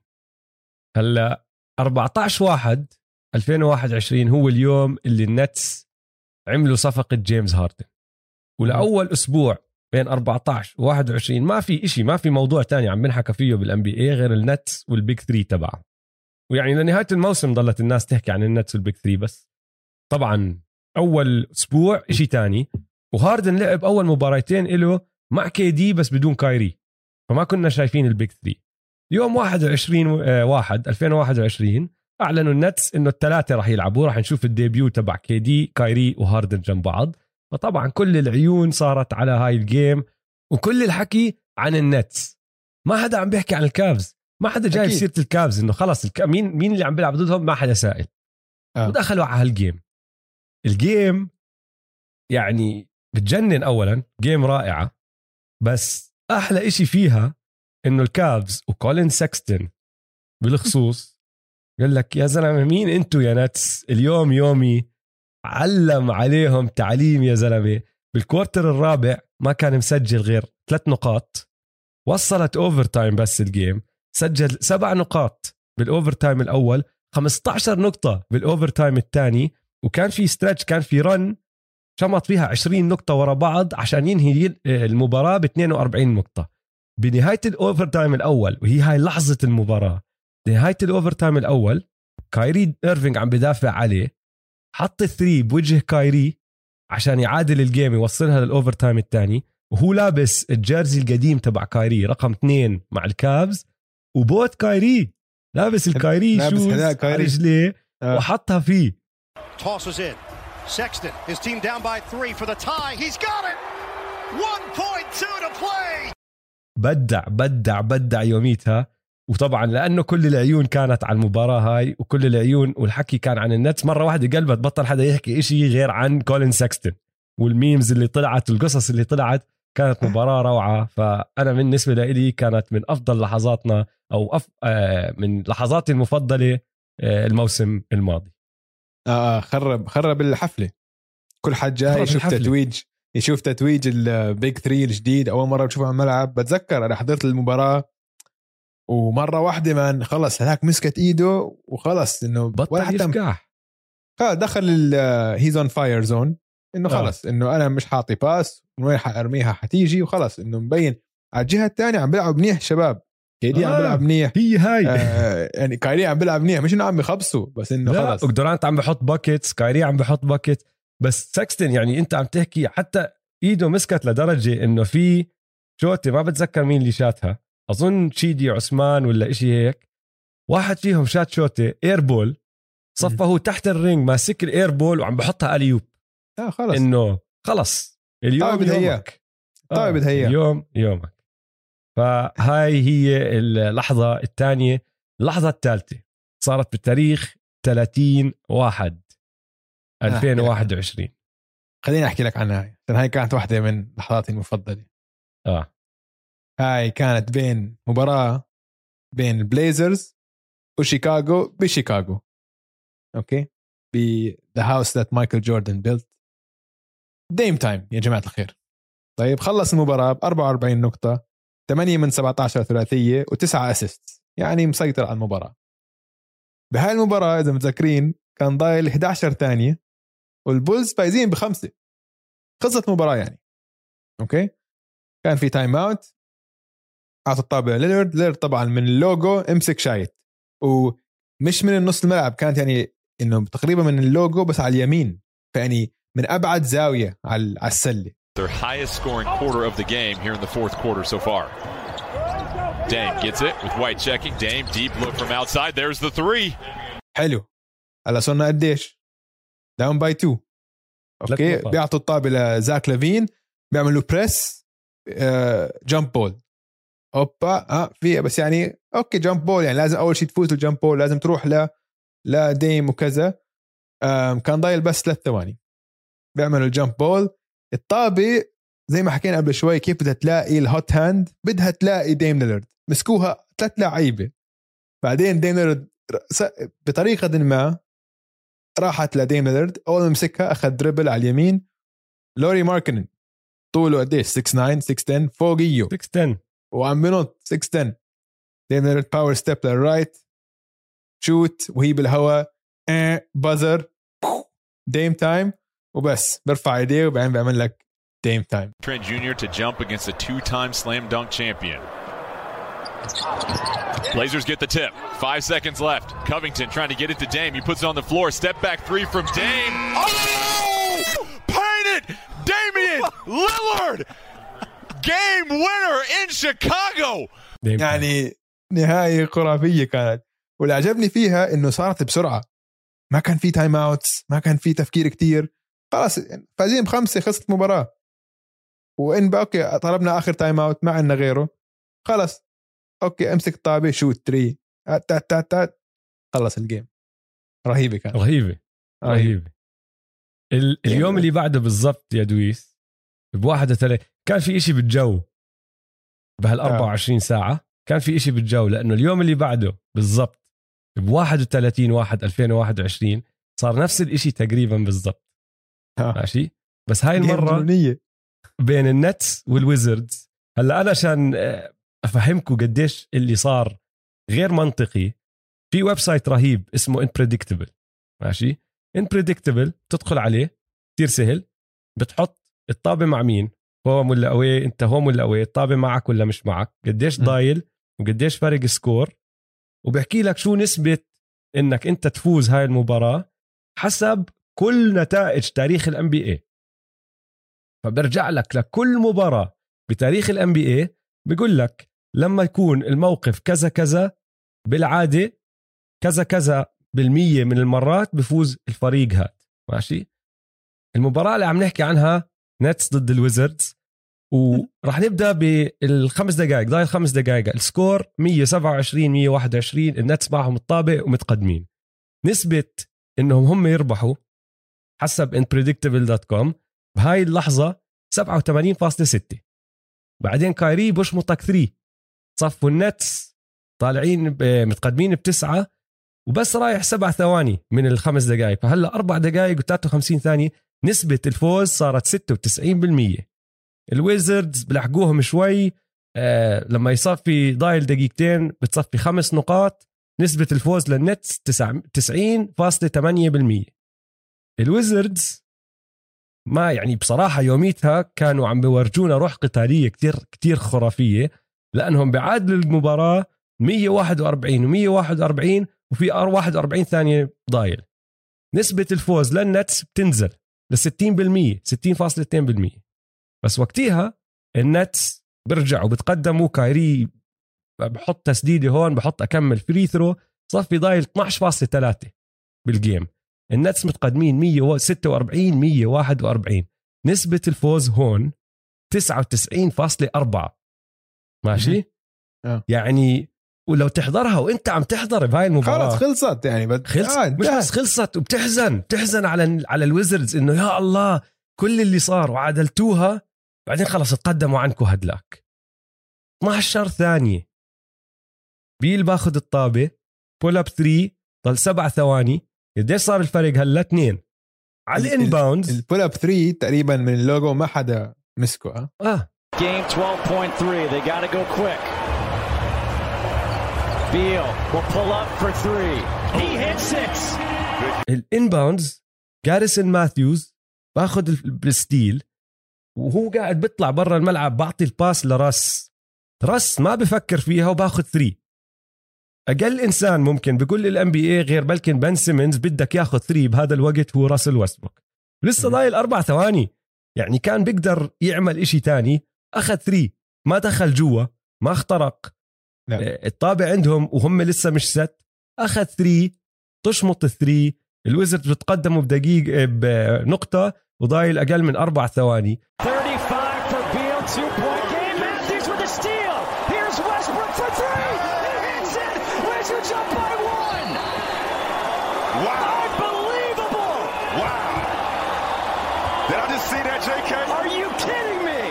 هلأ 14 واحد 2021 هو اليوم اللي النتس عملوا صفقة جيمس هاردن. ولأول أسبوع بين 14 و 21 ما في إشي ما في موضوع تاني عم بنحكى فيه بال NBA غير النتس وال big 3 تبعه. ويعني لنهاية الموسم ضلت الناس تحكي عن النتس وال big 3 بس. طبعا أول أسبوع شيء تاني وهاردن لعب أول مباراتين له مع كي دي بس بدون كايري. فما كنا شايفين ال big 3 يوم 21 و- آه، واحد 2021 أعلنوا النتس إنه الثلاثه راح يلعبوا راح نشوف ال debut تبع كي دي كايري وهاردن جنب بعض. فطبعا كل العيون صارت على هاي ال game وكل الحكي عن النتس. ما حدا عم بيحكي عن الكافز. ما حدا جايب. سيره الكافز إنه خلص الك... مين مين اللي عم بيلعب ضدهم؟ ما حدا سائل. آه. ودخلوا على هال game. ال game يعني بتجنن اولا game رائعة بس أحلى إشي فيها إنه الكافز وكولين سيكستون بالخصوص قال لك يا زلمة مين انتو يا نتس؟ اليوم يومي علم عليهم تعليم يا زلمة. بال quarter الرابع ما كان مسجل غير ثلاث نقاط. وصلت overtime بس ال game سجل سبع نقاط بال overtime الأول 15 نقطة بال overtime الثاني وكان في stretch كان في run شمط فيها 20 نقطة ورا بعض عشان ينهي المباراة ب 42 نقطة. بنهاية ال overtime الأول وهي هاي لحظة المباراة. نهاية ال overtime الأول كايري إيرفينج عم بدافع عليه. حط ال three بوجه كايري عشان يعادل ال game يوصلها لل overtime الثاني وهو لابس ال jersey القديم تبع كايري رقم اثنين مع الكافز وبوت كايري لابس الكايري لابس shoes كايري. رجليه آه. وحطها فيه Tosses in Sexton, his team down by three for the tie. He's got it! 1.2 to play! بدع بدع بدع يوميتها وطبعا لأنه كل العيون كانت على المباراة هاي وكل العيون والحكي كان عن النتس. مرة واحدة قلبت بطل حدا يحكي إشي غير عن كولين سيكستون وال memes اللي طلعت والقصص اللي طلعت. كانت مباراة روعة. فأنا بالنسبة لي كانت من أفضل لحظاتنا أو أف... آه من لحظاتي المفضلة آه الموسم الماضي. آه خرب خرب الحفلة. كل حد جاي يشوف. تتويج يشوف تتويج ال big 3 الجديد أول مرة بشوفه على الملعب. بتذكر أنا حضرت المباراة ومرة واحدة من خلص هذاك مسكت إيده وخلص إنه ولا بطل حتى خلص دخل he's on fire zone إنه آه. خلص إنه أنا مش حاطي باس من وين حارميها حتيجي وخلص إنه مبين. على الجهة الثانية عم بيلعبوا منيح شباب. كيدي عم آه. بيلعب منيح. هي هاي. آه يعني كايري عم بيلعب منيح مش إنه عم بخبصوا بس إنه خلص. ودورانت عم بحط bucket كايري عم بحط bucket بس سيكستون يعني أنت عم تحكي حتى إيده مسكت لدرجة إنه في shot ما بتذكر مين اللي شاتها. أظن جيدي عثمان ولا إشي هيك. واحد فيهم شات شوتي إيربول. صفى هو تحت الرينج ماسك الايربول وعم بحطها اليوب. آه خلص. إنه خلص. اليوم طيب بدها إياه. يومك. طيب بدها إياه. اليوم يومك. فهاي هي اللحظة الثانية. اللحظة الثالثة. صارت بالتاريخ 30 واحد. 2021 خليني أحكي لك عنها عشان هاي كانت واحدة من لحظاتي المفضلة. آه. هاي كانت بين مباراة بين البليزرز وشيكاغو بشيكاغو. أوكي؟ ب the house that Michael Jordan built Dame time يا جماعة الخير. طيب خلص المباراة ب 44 نقطة 8 من 17 ثلاثية و9 assist يعني مسيطر على المباراة. بهاي المباراة إذا متذكرين كان ضايل 11 ثانية والبولز فايزين بخمسة. خلصت المباراة يعني. أوكي؟ كان في timeout اعطى الطابة ليلرد ليلرد طبعا من اللوجو امسك shot ومش من النص الملعب كانت يعني إنه تقريبا من اللوجو بس على اليمين فيعني من أبعد زاوية على على السلة Their highest scoring quarter of the game here in the fourth quarter so far. Dame gets it with White checking. Dame deep look from outside. There's the three. حلو هلا صرنا قديش؟ down by 2 أوكي. بيعطوا الطابة لزاك لافين بيعملوا بريس jump ball أوبا آه في بس يعني أوكي jump ball يعني لازم أول شيء تفوز ال jump ball لازم تروح ل لديم وكذا. آم، كان ضايل بس ثلاث ثواني. بيعملوا ال jump ball. الطابة زي ما حكينا قبل شوي كيف بدها تلاقي ال hot hand؟ بدها تلاقي ديم ليلرد مسكوها ثلاث لعيبة. بعدين ديم ليلرد س- بطريقة ما راحت لديم ليلرد أول ما مسكها أخذ دربل على اليمين. لوري ماركنن. طوله قديش 6 9 6 10 فوقيه 6 10 وعم بنط 6 10 ديم ليلرد باور ستيب للرايت شوت وهي بالهواء آه بازر ديم تايم وبس برفع ايديه وبعدين بيعمل لك ديم تايم Trent Jr. to jump against a two-time slam dunk champion. Blazers get the tip. Five seconds left. Covington trying to get it to Dame. He puts it on the floor. Step back three from Dame. Oh! Painted! Damian Lillard! Game winner in Chicago! يعني نهايه خرافية كانت. واللي عجبني فيها إنه صارت بسرعة. ما كان في timeouts ما كان في تفكير كتير. خلاص فايزين بخمسة خلصت المباراه وإن بقى أوكي طلبنا آخر timeout ما عندنا غيره. خلص أوكي أمسك الطابة shoot three تات تات تات خلص ال game رهيبة كانت. رهيبة. رهيبة. ال- اليوم اللي بعده بالضبط يا دويس بواحد ثلاثة كان في إشي بالجو بهال 24 ساعة كان في إشي بالجو لأنه اليوم اللي بعده بالضبط ب 31 1 2021 صار نفس الإشي تقريبا بالضبط. آه. ماشي؟ بس هاي المرة. بين النتس والويزردز. هلأ أنا عشان آه، أفهمكم قديش اللي صار غير منطقي في website رهيب اسمه inpredictable ماشي؟ inpredictable تدخل عليه كثير سهل. بتحط الطابة مع مين؟ home ولا away انت home ولا away الطابه معك ولا مش معك؟ قديش. ضايل وقديش فرق score؟ وبحكي لك شو نسبة إنك أنت تفوز هاي المباراة حسب كل نتائج تاريخ ال NBA فبرجع لك لكل مباراة بتاريخ ال NBA بقول لك لما يكون الموقف كذا كذا بالعادة كذا كذا بالمية من المرات بفوز الفريق هاد. ماشي؟ المباراة اللي عم نحكي عنها نتس ضد الويزردز. وراح نبدأ بالخمس دقائق ضايل خمس دقائق. ال score 127 121 النتس معهم الطابة ومتقدمين. نسبة إنهم هم يربحوا حسب inpredictable.com بهاي اللحظة 87.6 بعدين كايري بشمطك 3 صفوا النتس طالعين متقدمين بتسعة وبس رايح سبع ثواني من الخمس دقائق. فهلا أربع دقائق و53 ثانية نسبة الفوز صارت 96% الويزردز بلحقوهم شوي آه لما يصفي ضايل دقيقتين بتصفي خمس نقاط نسبة الفوز للنتس تسع- 90.8% الويزردز ما يعني بصراحة يوميتها كانوا عم بورجونا روح قتالية كتير كتير خرافية لأنهم بعادلوا المباراة 141 و141 وفي 41 ثانية ضايل. نسبة الفوز للنتس بتنزل ل 60% 60.2% بس وقتها النتس بيرجعوا بتقدموا كايري بحط تسديدة هون بحط أكمل free throw صفي ضايل 12.3 بال game النتس متقدمين 146 141 نسبة الفوز هون 99.4 ماشي؟ آه. يعني ولو تحضرها وأنت عم تحضر بهاي المباراة خلص خلصت يعني بد... خلص آه مش. بس خلصت وبتحزن بتحزن على على الويزردز إنه يا الله كل اللي صار وعدلتوها بعدين خلص تقدموا عنكم هدلاك. 12 ثانية بيل باخذ الطابة pull up 3 ضل سبع ثواني. قديش صار الفرق هلا؟ اثنين. على ال- ال- ال inbounds ال pull up 3 تقريبا من اللوجو ما حدا مسكه آه آه. Game 12.3. They got to go quick. Beal will pull up for three. He hits six. ال inbounds جاريسون ماثيوز باخذ ال- بال steal. وهو قاعد بيطلع برا الملعب بعطي ال pass لراس. راس ما بفكر فيها وباخذ three أقل إنسان ممكن بقول للان بي اي غير بلكي بن سيمنز بده ياخذ three بهذا الوقت هو راسل ويستبروك. لسه ضايل أربع ثواني. يعني كان بيقدر يعمل إشي تاني. أخذ three ما دخل جوا ما اخترق. لا. آه، الطابة عندهم وهم لسه مش set أخذ three شمط ال three الويزرد بتقدموا بدقيقة بنقطة. وضايل أقل من أربع ثواني 35 for Beal. Two point game. Matthews with a steal. Here's Westbrook for three. He hits it. Wizards up by one. Wow. Unbelievable. Wow. Did I just see that, JK? Are you kidding me?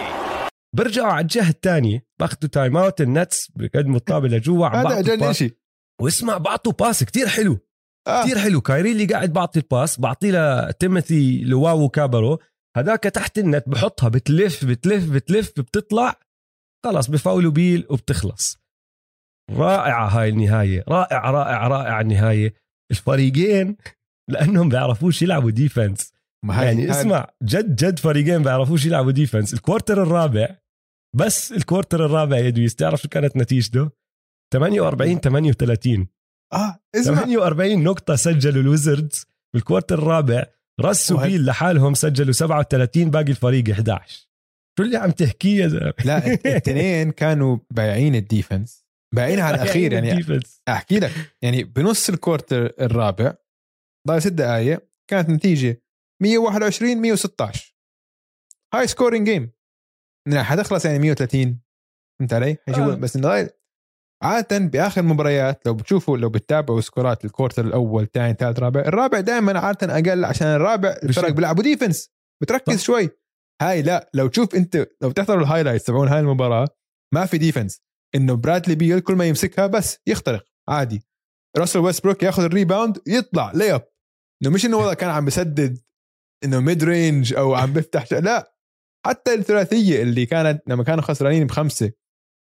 برجعوا على الجهة الثانية باخذوا time out النتس بقدموا الطابة لجوا عم هذا بعطوا أجل. شيء واسمع بعطوا pass كتير حلو آه. كتير حلو. كايري اللي قاعد بعطي ال pass بعطيه لتيموثي لواو كابرو. هذاك تحت النت بحطها بتلف بتلف بتلف بتطلع. خلاص بفاولوا بيل وبتخلص. رائعة هاي النهاية. رائعة رائعة رائعة النهاية. الفريقين لأنهم بيعرفوش يلعبوا defense يعني هاي- اسمع جد جد فريقين بيعرفوش يلعبوا defense ال quarter الرابع بس ال quarter الرابع يا دويس تعرف شو كانت نتيجته؟ 48 38 آه اسمع. 48 نقطة سجلوا الويزردز بال quarter الرابع. وهي- وبيل لحالهم سجلوا 37 باقي الفريق 11 شو اللي عم تحكيه يا زلمه لا الاثنين كانوا بايعين ال defense. بايعين على الأخير يعني ال defense. أحكي لك يعني بنص ال quarter الرابع ضايل ست دقائق كانت نتيجة 121 116 هاي scoring game حتخلص يعني 130 فهمت علي؟ آه. بس إنه عادة بآخر المباريات لو بتشوفوا لو بتتابعوا score ات ال quarter الأول الثاني الثالث الرابع الرابع دائما عادة أقل عشان الرابع الفرق. بيلعبوا defense بتركز صح. شوي. هاي لا لو تشوف أنت لو تحضروا ال highlights تبعون هاي المباراة ما في defense إنه برادلي بيل كل ما يمسكها بس يخترق عادي. راسل ويستبروك ياخذ ال rebound يطلع layup إنه مش إنه والله كان عم بسدد إنه mid range أو عم بيفتح شيء لا. حتى الثلاثية اللي كانت لما كانوا خسرانين بخمسة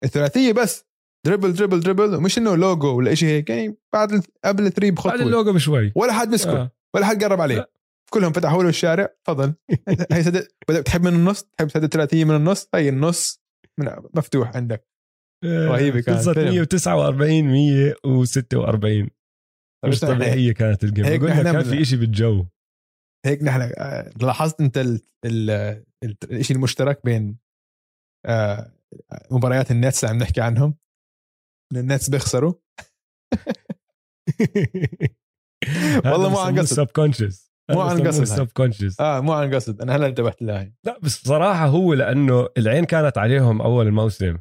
الثلاثية بس dribble dribble dribble ومش إنه لوجو ولا شيء هيك يعني بعد قبل ال three بعد بخطوة. اللوجو بشوي. ولا حد مسكه. آه. ولا حد قرب عليه. لا. كلهم فتحوا له الشارع تفضل. هي سدد بدك تحب من النص؟ تحب تسدد ثلاثية من النص؟ هي النص من مفتوح عندك. رهيبة كانت. خلصت 149 146 مش طبيعيه كانت ال game؟ هيك نحن كان في شيء بالجو. هيك نحن آه، لاحظت أنت ال- ال- ال- الشيء المشترك بين آه، مباريات النتس اللي عم نحكي عنهم إن النتس بيخسروا؟ والله مو عن قصد. subconscious مو عن قصد. subconscious آه مو عن قصد. أنا هلا انتبهت لها. لا بس بصراحه هو لأنه العين كانت عليهم أول الموسم.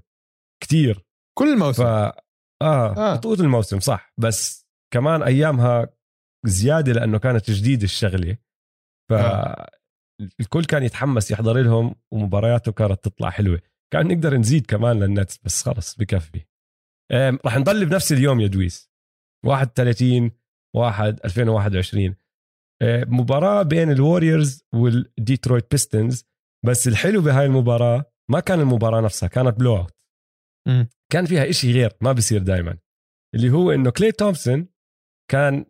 كتير. كل ف الموسم آه, آه. طول الموسم صح. بس كمان أيامها زيادة لأنه كانت جديده الشغلة. ف آه. الكل كان يتحمس يحضر لهم ومبارياتهم كانت تطلع حلوة. كان نقدر نزيد كمان للنتس بس خلص بكفي. رح نضل بنفس اليوم يا دويس. 31 1 2021 آه، مباراة بين الوريورز والديترويت بيستنز. بس الحلو بهاي المباراة ما كان المباراة نفسها كانت blowout. كان فيها إشي غير ما بيصير دائما اللي هو إنه كلي تومسون كان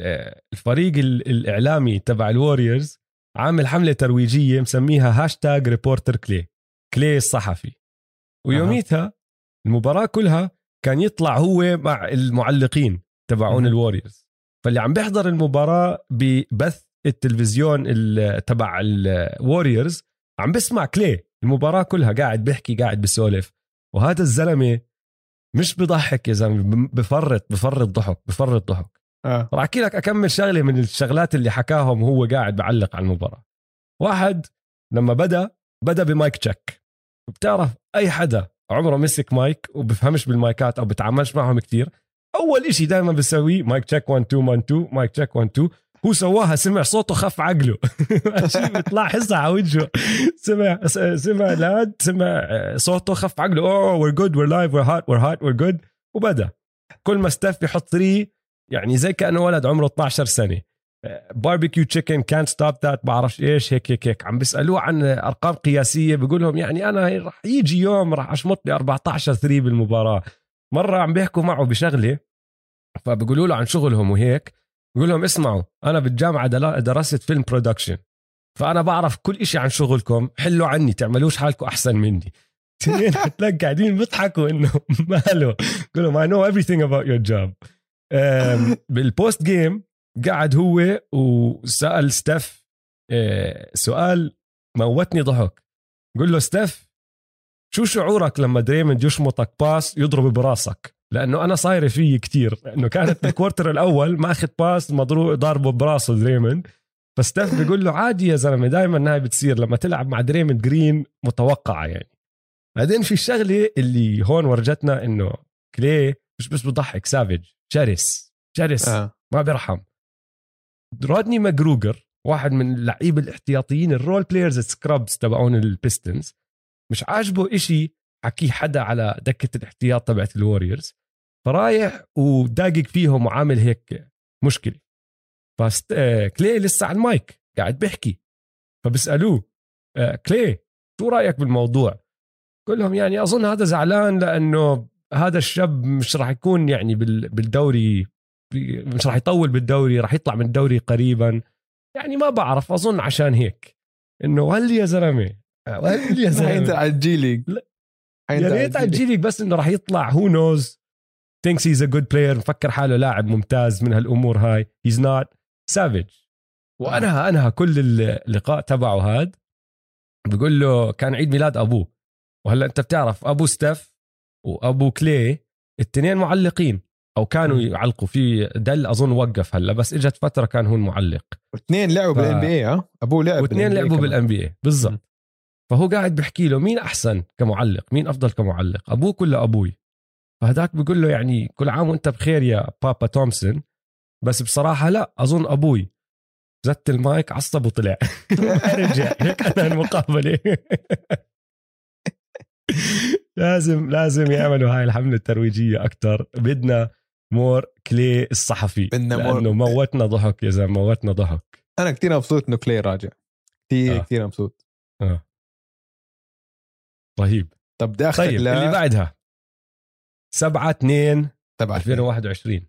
آه، الفريق ال- الإعلامي تبع الوريورز عامل حملة ترويجية مسميها hashtag reporter كلي كلي الصحفي. ويوميتها المباراة كلها كان يطلع هو مع المعلقين تبعون مهم. الوريورز فاللي عم بيحضر المباراة ببث التلفزيون ال- تبع الوريورز عم بسمع كلي. المباراة كلها قاعد بيحكي قاعد بسولف وهذا الزلمة مش بضحك يا زلمة بفرط بفرط ضحك بفرط ضحك. آه. راح أحكي لك أكمل شغلة من الشغلات اللي حكاهم وهو قاعد بعلق على المباراة. واحد لما بدأ بدأ ب mic check. بتعرف أي حدا عمره مسك مايك وبفهمش بالمايكات أو بتعاملش معهم كتير. أول إشي دائما بسويه mic check 1 2 1 2 mic check 1 2 هو سواها سمع صوته خف عقله. بيطلع حزة على وجهه. سمع سمع loud سمع صوته خف عقله. oh we're good we're live we're hot we're hot we're good وبدأ. كل ما ستيف يحط 3 يعني زي كأنه ولد عمره 12 سنة. باربيكيو تشيكن كانت ستوب ذات بعرفش إيش هيك هيك هيك. عم بيسألوه عن أرقام قياسية. بيقول لهم يعني أنا رح يجي يوم رح أشمط لي 14 3 بالمباراة. مرة عم بيحكوا معه بشغلة فبيقولوا له عن شغلهم وهيك. بيقول لهم اسمعوا أنا بالجامعة درست film production فأنا بعرف كل إشي عن شغلكم. حلوا عني تعملوش حالكم أحسن مني. اثنين حتلاقي قاعدين بيضحكوا إنه ماله. بقول لهم I know everything about your job. بال post game قعد هو وسأل ستيف أه، سؤال موتني ضحك. قول له ستيف شو شعورك لما دريموند يشمطك باس يضرب براسك؟ لأنه أنا صايرة فيي كتير لأنه كانت بال quarter الأول ماخذ pass مضروب ضاربه براسه دريموند. فستيف بيقول له عادي يا زلمة دائما هاي بتصير لما تلعب مع دريموند جرين متوقعة يعني. بعدين في الشغلة اللي هون ورجتنا إنه كلي مش بس بضحك savage شرس شرس آه. ما بيرحم. رودني ماجرودر واحد من اللعيبة الاحتياطيين ال role players scrubs تبعون البيستونز مش عاجبه إشي حكيه حدا على دكة الاحتياط تبعت الوريورز فرايح وداقق فيهم وعامل هيك مشكلة. فست... آه، كلي لسه على المايك قاعد بيحكي. فبسألوه آه، كلي شو رأيك بالموضوع؟ قول لهم يعني أظن هذا زعلان لأنه هذا الشاب مش راح يكون يعني بال- بالدوري مش راح يطول بالدوري راح يطلع من الدوري قريبا. يعني ما بعرف أظن عشان هيك. إنه هل يا زلمة؟ هل يا حينزل زلمة؟ على الجي ليج. يا ريت على الجي ليج. الجيليك بس إنه راح يطلع. who knows thinks he's a good player مفكر حاله لاعب ممتاز من هالأمور هاي. he's not savage وانهى انهى كل اللقاء تبعه هاد بقول له كان عيد ميلاد أبوه. وهلأ أنت بتعرف أبو ستيف وأبو كلي الاثنين معلقين. أو كانوا. يعلقوا في دال أظن وقف هلا بس إجت فترة كان هو المعلق. واثنين لعبوا ف- بال NBA ها؟ أبوه لعب واثنين لعبوا. بال NBA بالضبط فهو قاعد بحكي له مين أحسن كمعلق؟ مين أفضل كمعلق؟ أبوك ولا أبوي. فهداك بيقول له يعني كل عام وأنت بخير يا بابا تومسون. بس بصراحة لا أظن أبوي. زت المايك عصب وطلع رجع. هيك أنا المقابلة. لازم لازم يعملوا هاي الحملة الترويجية أكثر بدنا more كلي الصحفي بدنا more- لأنه موتنا ضحك يا زلمة موتنا ضحك. أنا كثير مبسوط إنه كلي راجع. كثير آه. كثير مبسوط. رهيب طب بدي اخذك طيب ل اللي بعدها. 7 2 7 2021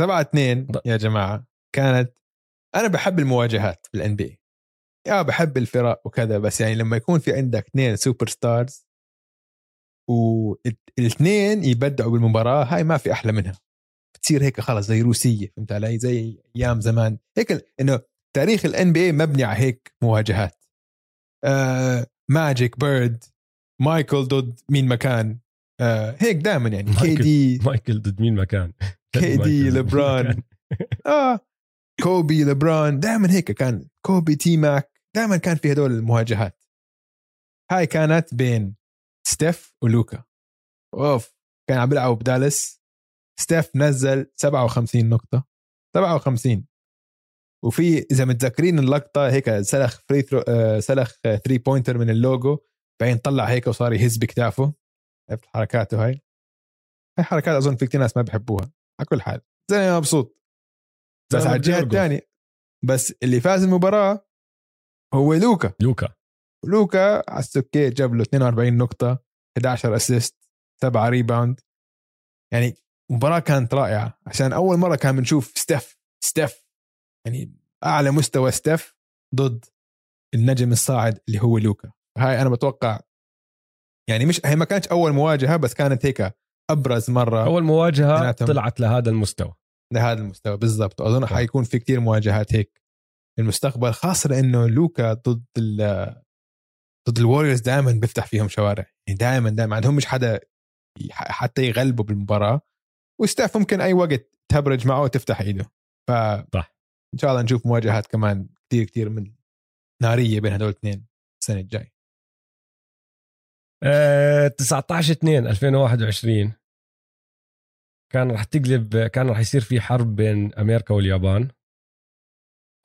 7 2 ض- يا جماعة كانت أنا بحب المواجهات بال NBA بحب الفرق وكذا بس يعني لما يكون في عندك اثنين superstars والاثنين يبدعوا بالمباراة هاي ما في أحلى منها. بتصير هيك خلص زي روسية فهمت علي؟ زي أيام زمان. هيك إنه تاريخ ال NBA مبني على هيك مواجهات. آه ماجيك بيرد مايكل ضد مين مكان آه هيك دائما يعني. كي. دي مايكل ضد مين مكان كي دي لبران. آه كوبي لبران دائما هيك كان. كوبي تي ماك دائما كان في هدول المواجهات. هاي كانت بين ستيف ولوكا oof كان عم بيلعبوا بدالس ستيف نزل 57 نقطة. 57 وفي إذا متذكرين اللقطة هيك سلخ free throw آه، سلخ 3 pointer من اللوجو بعدين طلع هيك وصار يهز بكتافه. عرفت حركاته هاي هاي حركات أظن في كثير ناس ما بحبوها على كل حال. زي مبسوط. بس على الجهة. الثانية. بس اللي فاز المباراة هو لوكا. لوكا. لوكا على السكيت جاب له 42 نقطة 11 assist 7 rebound يعني مباراة كانت رائعة عشان أول مرة كان بنشوف ستيف ستيف يعني أعلى مستوى ستيف ضد النجم الصاعد اللي هو لوكا. هاي أنا بتوقع يعني مش هي ما كانتش أول مواجهة بس كانت هيك أبرز مرة أول مواجهة. طلعت لهذا المستوى. لهذا المستوى بالضبط. واظن صح. حيكون في كتير مواجهات هيك في المستقبل خاصة لأنه لوكا ضد ال ضد الوريورز دائما بيفتح فيهم شوارع. يعني دائما دائما عندهم مش حدا حتى يغلبوا بالمباراة. وستاف ممكن أي وقت تهبرج معه وتفتح إيده. ف صح. إن شاء الله نشوف مواجهات كمان كتير كتير من نارية بين هدول الاثنين السنة الجاي آه 19 2 2021 كان رح تقلب كان رح يصير في حرب بين أمريكا واليابان.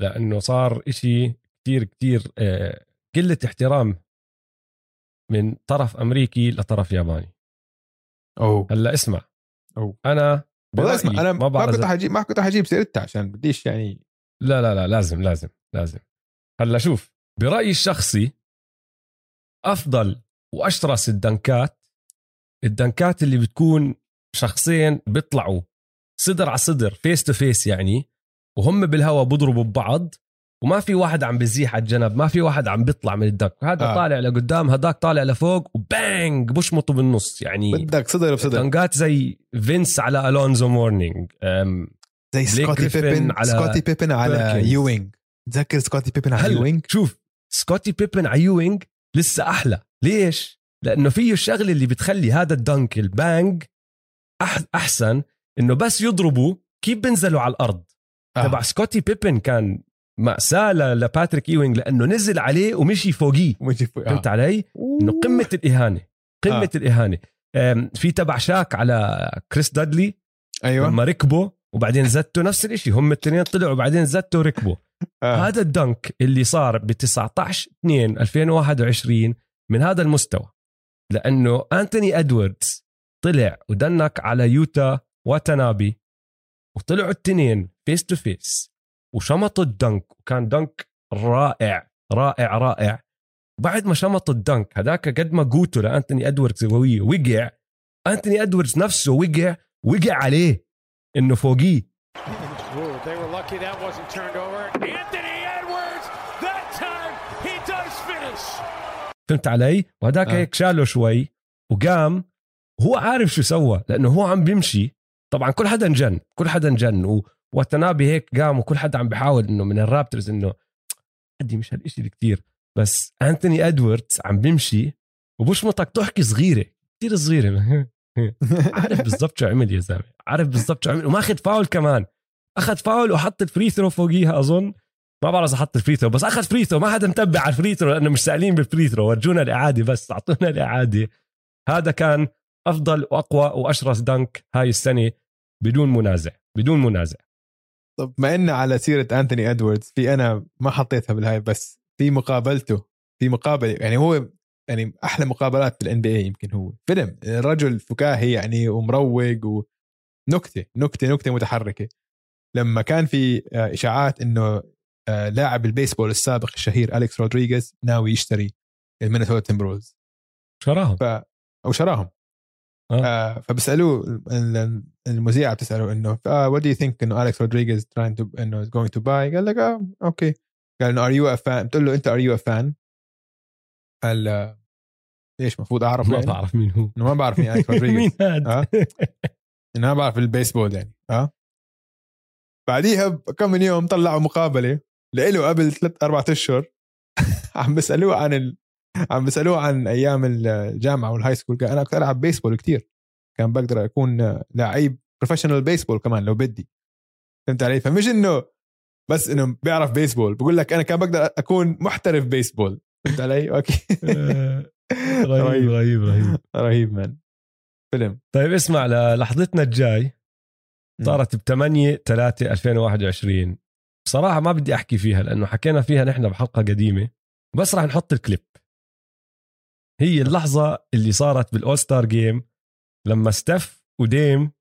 لأنه صار إشي كتير كتير آه قلة احترام من طرف أمريكي لطرف ياباني. أوه. هلأ اسمع. أوه. أنا اسمع أنا ما ما, كنت حجيب ما كنت حجيب سيرتها عشان بديش يعني لا لا لا لازم لازم لازم هلأ شوف برأيي الشخصي أفضل وأشرس الدنكات الدنكات اللي بتكون شخصين بيطلعوا صدر على صدر face to face يعني وهم بالهوا بضربوا ببعض وما في واحد عم بزيح على الجنب ما في واحد عم بيطلع من ال dunk هذا آه. طالع لقدام هداك طالع لفوق و bang بشمطوا بالنص. يعني بدك صدر بصدر. dunkات زي فينس على ألونزو مورنينج زي سكوتي بيبن على سكوتي بيبن على. يوينج تذكر سكوتي بيبن على يوينج شوف سكوتي بيبن على يوينج لسه أحلى. ليش؟ لأنه فيه الشغلة اللي بتخلي هذا ال dunk ال bang أح أحسن إنه بس يضربوا كيف بنزلوا على الأرض. آه. تبع سكوتي بيبن كان مأساة لباتريك ايوينج لأنه نزل عليه ومشي فوقيه ومشي فوق- آه. فهمت علي؟ إنه قمة الإهانة قمة آه. آه. أم، في تبع شاك على كريس دادلي أيوه لما ركبوا وبعدين زتوا نفس الشيء هم الاثنين طلعوا وبعدين زتوا وركبوا آه. هذا ال dunk اللي صار ب 19 2 2021 من هذا المستوى لأنه أنتوني إدواردز طلع و dunk على يوتا واتنابي وطلعوا التنين face to face وشمطوا ال dunk وكان dunk رائع رائع رائع بعد ما شمط ال dunk هذاك قد ما قوته لأنتوني ادواردز قويه وقع أنتوني ادواردز نفسه وقع وقع عليه إنه فوقيه Ooh, they were lucky that wasn't turned over. Anthony Edwards, that time he does finish. فهمت علي وهداك آه. آه. هيك شاله شوي وقام هو عارف شو سوى لأنه هو عم بيمشي طبعا كل حدا انجن كل حدا انجن و- وتنابي هيك قام وكل حدا عم بيحاول إنه من الرابترز إنه عدي مش هالشيء الكتير بس أنتوني إدواردز عم بيمشي وبشمطك ضحكه صغيرة كثير صغيرة. عارف بالضبط شو عمل يا زلمة عارف بالضبط شو عمل وماخذ فاول كمان اخذ فاول وحط ال free throw فوقيها أظن ما بعرف إذا حط ال free throw بس اخذ free throw ما حدا متبع على ال free throw لأنه مش سائلين بال free throw ورجونا الإعادة بس أعطونا الإعادة. هذا كان أفضل وأقوى وأشرس dunk هاي السنة بدون منازع بدون منازع. طب ما إن على سيرة أنتوني أدواردز في أنا ما حطيتها بالهاي بس في مقابلته في مقابلة يعني هو يعني أحلى مقابلات بال NBA يمكن هو. فيلم رجل فكاهي يعني ومروق و نكتة نكتة متحركة. لما كان في آه، إشاعات إنه آه، لاعب البيسبول السابق الشهير أليكس رودريغيز ناوي يشتري المينيسوتا تيمبرولز. شراهم. ف أو شراهم. آه. آه فبسألوه ال- ال- المذيعة بتسأله إنه what do you think إنه اليكس رودريغيز trying to إنه going to buy قال لك آه okay قال إنه are you a fan بتقول له أنت are you a fan قال آه، ليش المفروض أعرف ما يعني؟ بعرف مين هو. إنه ما بعرف مين اليكس رودريغيز مين هاد آه. إنه ما بعرف البيسبول يعني. آه. بعديها بكم من يوم طلعوا مقابلة لإله قبل ثلاث أربع أشهر. عم بيسالوه عن. عم بيسألوه عن أيام الجامعة وال high school قال أنا كنت ألعب بيسبول كتير. كان بقدر أكون لعيب professional بيسبول كمان لو بدي. فهمت علي؟ فمش إنه بس إنه بيعرف بيسبول بقول لك أنا كان بقدر أكون محترف بيسبول فهمت علي؟ okay. آه، رهيب رهيب. رهيب رهيب. man فيلم. طيب اسمع لحظتنا الجاي صارت ب 8 3 2021 بصراحة ما بدي أحكي فيها لأنه حكينا فيها نحن بحلقة قديمة. بس راح نحط الكليب. هي اللحظة اللي صارت بال all-star game لما ستيف و Dame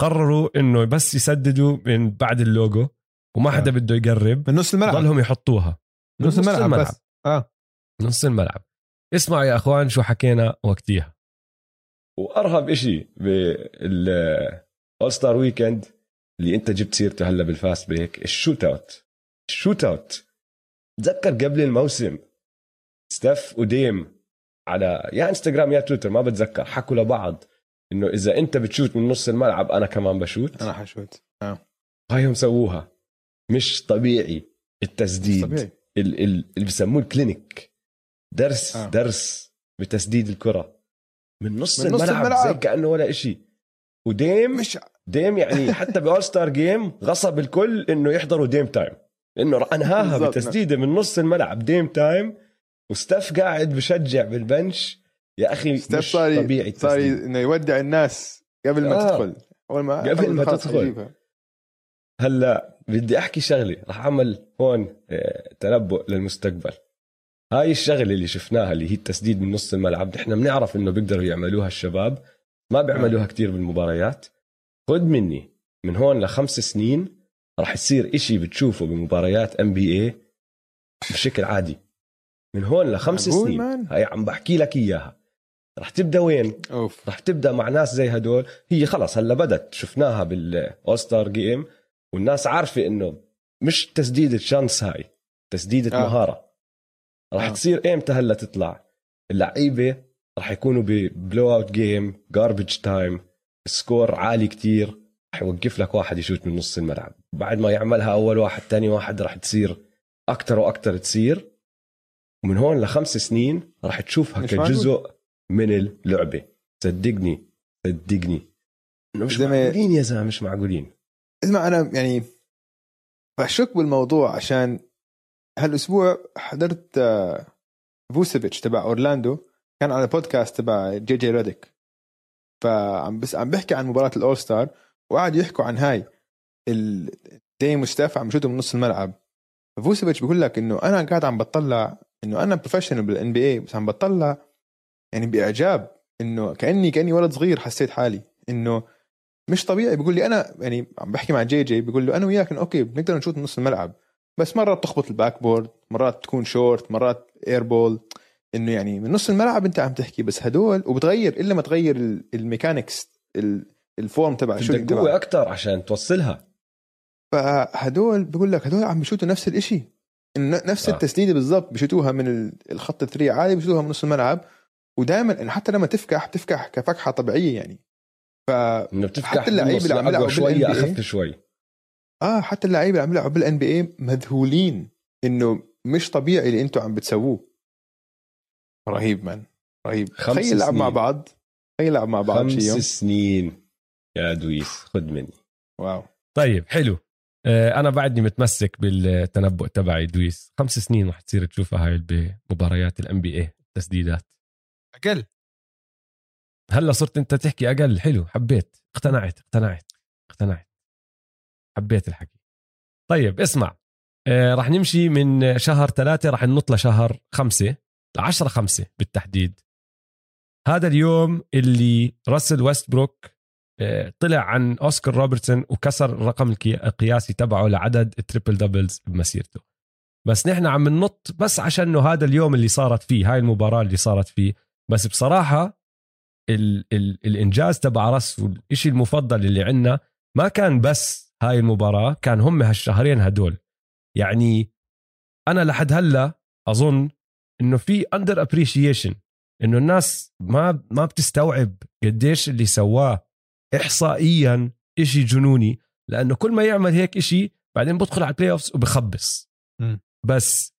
قرروا إنه بس يسددوا من بعد اللوجو وما حدا آه. بده يقرب من نص الملعب. ضلهم يحطوها. من نص الملعب بس. آه. نص الملعب. اسمعوا يا أخوان شو حكينا وقتيها. وأرهب إشي بال all-star weekend اللي أنت جبت سيرته هلأ بال fast break ال shout out. ال shout out. تذكر قبل الموسم ستيف وديم على يا انستغرام يا تويتر ما بتذكر. حكوا لبعض إنه إذا أنت بت shoot من نص الملعب أنا كمان ب shoot. أنا ح shoot. هايهم سووها. مش طبيعي. التسديد. طبيعي. ال- ال- اللي بسموه ال clinic. درس آه. درس بتسديد الكرة. من نص, من نص الملعب, الملعب. زي كأنه ولا إشي. وديم مش ديم يعني حتى ب all-star game غصب الكل إنه يحضروا Dame time. لأنه أنهاها. بتسديدة من نص الملعب. Dame time وستاف قاعد بشجع بال bench. يا أخي ستيف مش صار طبيعي صار إنه يودع الناس قبل ما آه. تدخل. أول ما قبل ما تدخل. هلا بدي أحكي شغلة. رح أعمل هون آه، تنبؤ للمستقبل. هاي الشغلة اللي شفناها اللي هي التسديد من نص الملعب. نحن بنعرف إنه بيقدروا يعملوها الشباب. ما بيعملوها كتير بالمباريات. خد مني من هون لخمس سنين رح يصير إشي بتشوفه بمباريات NBA بشكل عادي. من هون لخمس سنين. man؟ هاي عم بحكي لك إياها. رح تبدأ وين؟ أوف. رح تبدأ مع ناس زي هدول. هي خلص هلا بدت. شفناها بال all-star game والناس عارفة إنه مش تسديدة chance هاي تسديدة آه. مهارة. رح آه. تصير إمتى هلا تطلع؟ اللعيبة رح يكونوا ب blowout game garbage time score عالي كتير. رح يوقف لك واحد ي shoot من نص الملعب. بعد ما يعملها أول واحد تاني واحد رح تصير أكتر وأكتر تصير. ومن هون لخمس سنين رح تشوفها. كجزء من اللعبة. صدقني صدقني. إنه مش معقولين يا زلمة مش معقولين. اسمع أنا يعني بشك بالموضوع عشان هالأسبوع حضرت آه، فوسيفيتش تبع أورلاندو. كان على بودكاست تبع جي جي ريديك. فعم بس عم بحكي عن مباراة ال all-star وقعد يحكوا عن هاي ال- ديم وستاف عم ي shootوا من نص الملعب. فوسيفيتش بيقول لك إنه أنا قاعد عم بطلع إنه أنا professional بال NBA بس عم بطلع يعني بإعجاب إنه كاني كأني ولد صغير حسيت حالي. إنه مش طبيعي. بيقول لي أنا يعني عم بحكي مع جي جي بيقول له أنا وياك إنه أوكي بنقدر ن shoot نص الملعب بس مرات تخبط ال backboard مرات تكون شورت مرات air ball إنه يعني من نص الملعب أنت عم تحكي بس هدول وبتغير إلا ما تغير ال- ال mechanics ال- ال form تبع بدك ال shooting قوة أكثر عشان توصلها. فهدول بقول لك هدول عم بي shootوا نفس الإشي. إنه نفس آه. التسديده بالضبط بي shootوها من ال- الخط ال three عادي بي shootوها من نص الملعب. ودائما حتى لما تفكح بتفكح كفكحة طبيعية يعني. ف حتى اللعيبة بالنص اللي عم يلعبوا شوي أخف شوي. آه حتى اللعيبة اللي عم يلعبوا بال NBA مذهولين إنه مش طبيعي اللي أنتم عم بتسووه. رهيب man رهيب. خمس تخيل لعب مع. بعض. تخيل لعب مع بعض خمس شي يوم. سنين. يا دويس خد مني. wow. طيب حلو. أنا بعدني متمسك بالتنبؤ تبعي دويس. خمس سنين رح تصير تشوفها هاي بمباريات ال NBA تسديدات. أقل. هلأ صرت أنت تحكي أقل. حلو. حبيت. اقتنعت اقتنعت اقتنعت. حبيت الحكي. طيب اسمع. آه رح نمشي من شهر ثلاثة رح ننط لشهر خمسة لعشرة خمسة بالتحديد. هذا اليوم اللي راسل ويستبروك آه، طلع عن أوسكار روبرتسون وكسر الرقم القياسي تبعه لعدد ال triple doubles بمسيرته. بس نحن عم ننط بس عشان إنه هذا اليوم اللي صارت فيه هاي المباراة اللي صارت فيه. بس بصراحة ال ال الإنجاز تبع رس والشيء المفضل اللي عندنا ما كان بس هاي المباراة كان هم هالشهرين هدول. يعني أنا لحد هلأ أظن إنه في under appreciation إنه الناس ما ما بتستوعب قديش اللي سواه احصائيا إشي جنوني لأنه كل ما يعمل هيك إشي بعدين بدخل على ال playoffs وبخبص. بس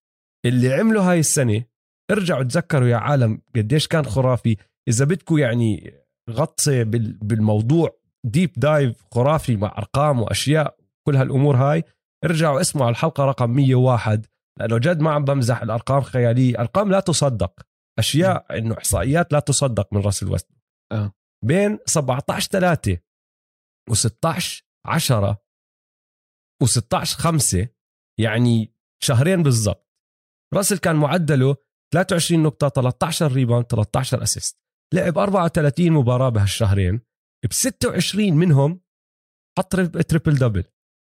اللي عمله هاي السنة ارجعوا تذكروا يا عالم قديش كان خرافي. إذا بدكم يعني غطسة بال- بالموضوع deep dive خرافي مع أرقام وأشياء كل هالأمور هاي ارجعوا اسمعوا الحلقة رقم 101 لأنه جد ما عم بمزح الأرقام خيالية. أرقام لا تصدق. أشياء إنه إحصائيات لا تصدق من راسل ويست. آه. بين 17 3 و16 10 و16 5 يعني شهرين بالضبط. راسل كان معدله 23 نقطة 13 rebound 13 assist. لعب 34 مباراة بهالشهرين ب 26 منهم حط trip- triple double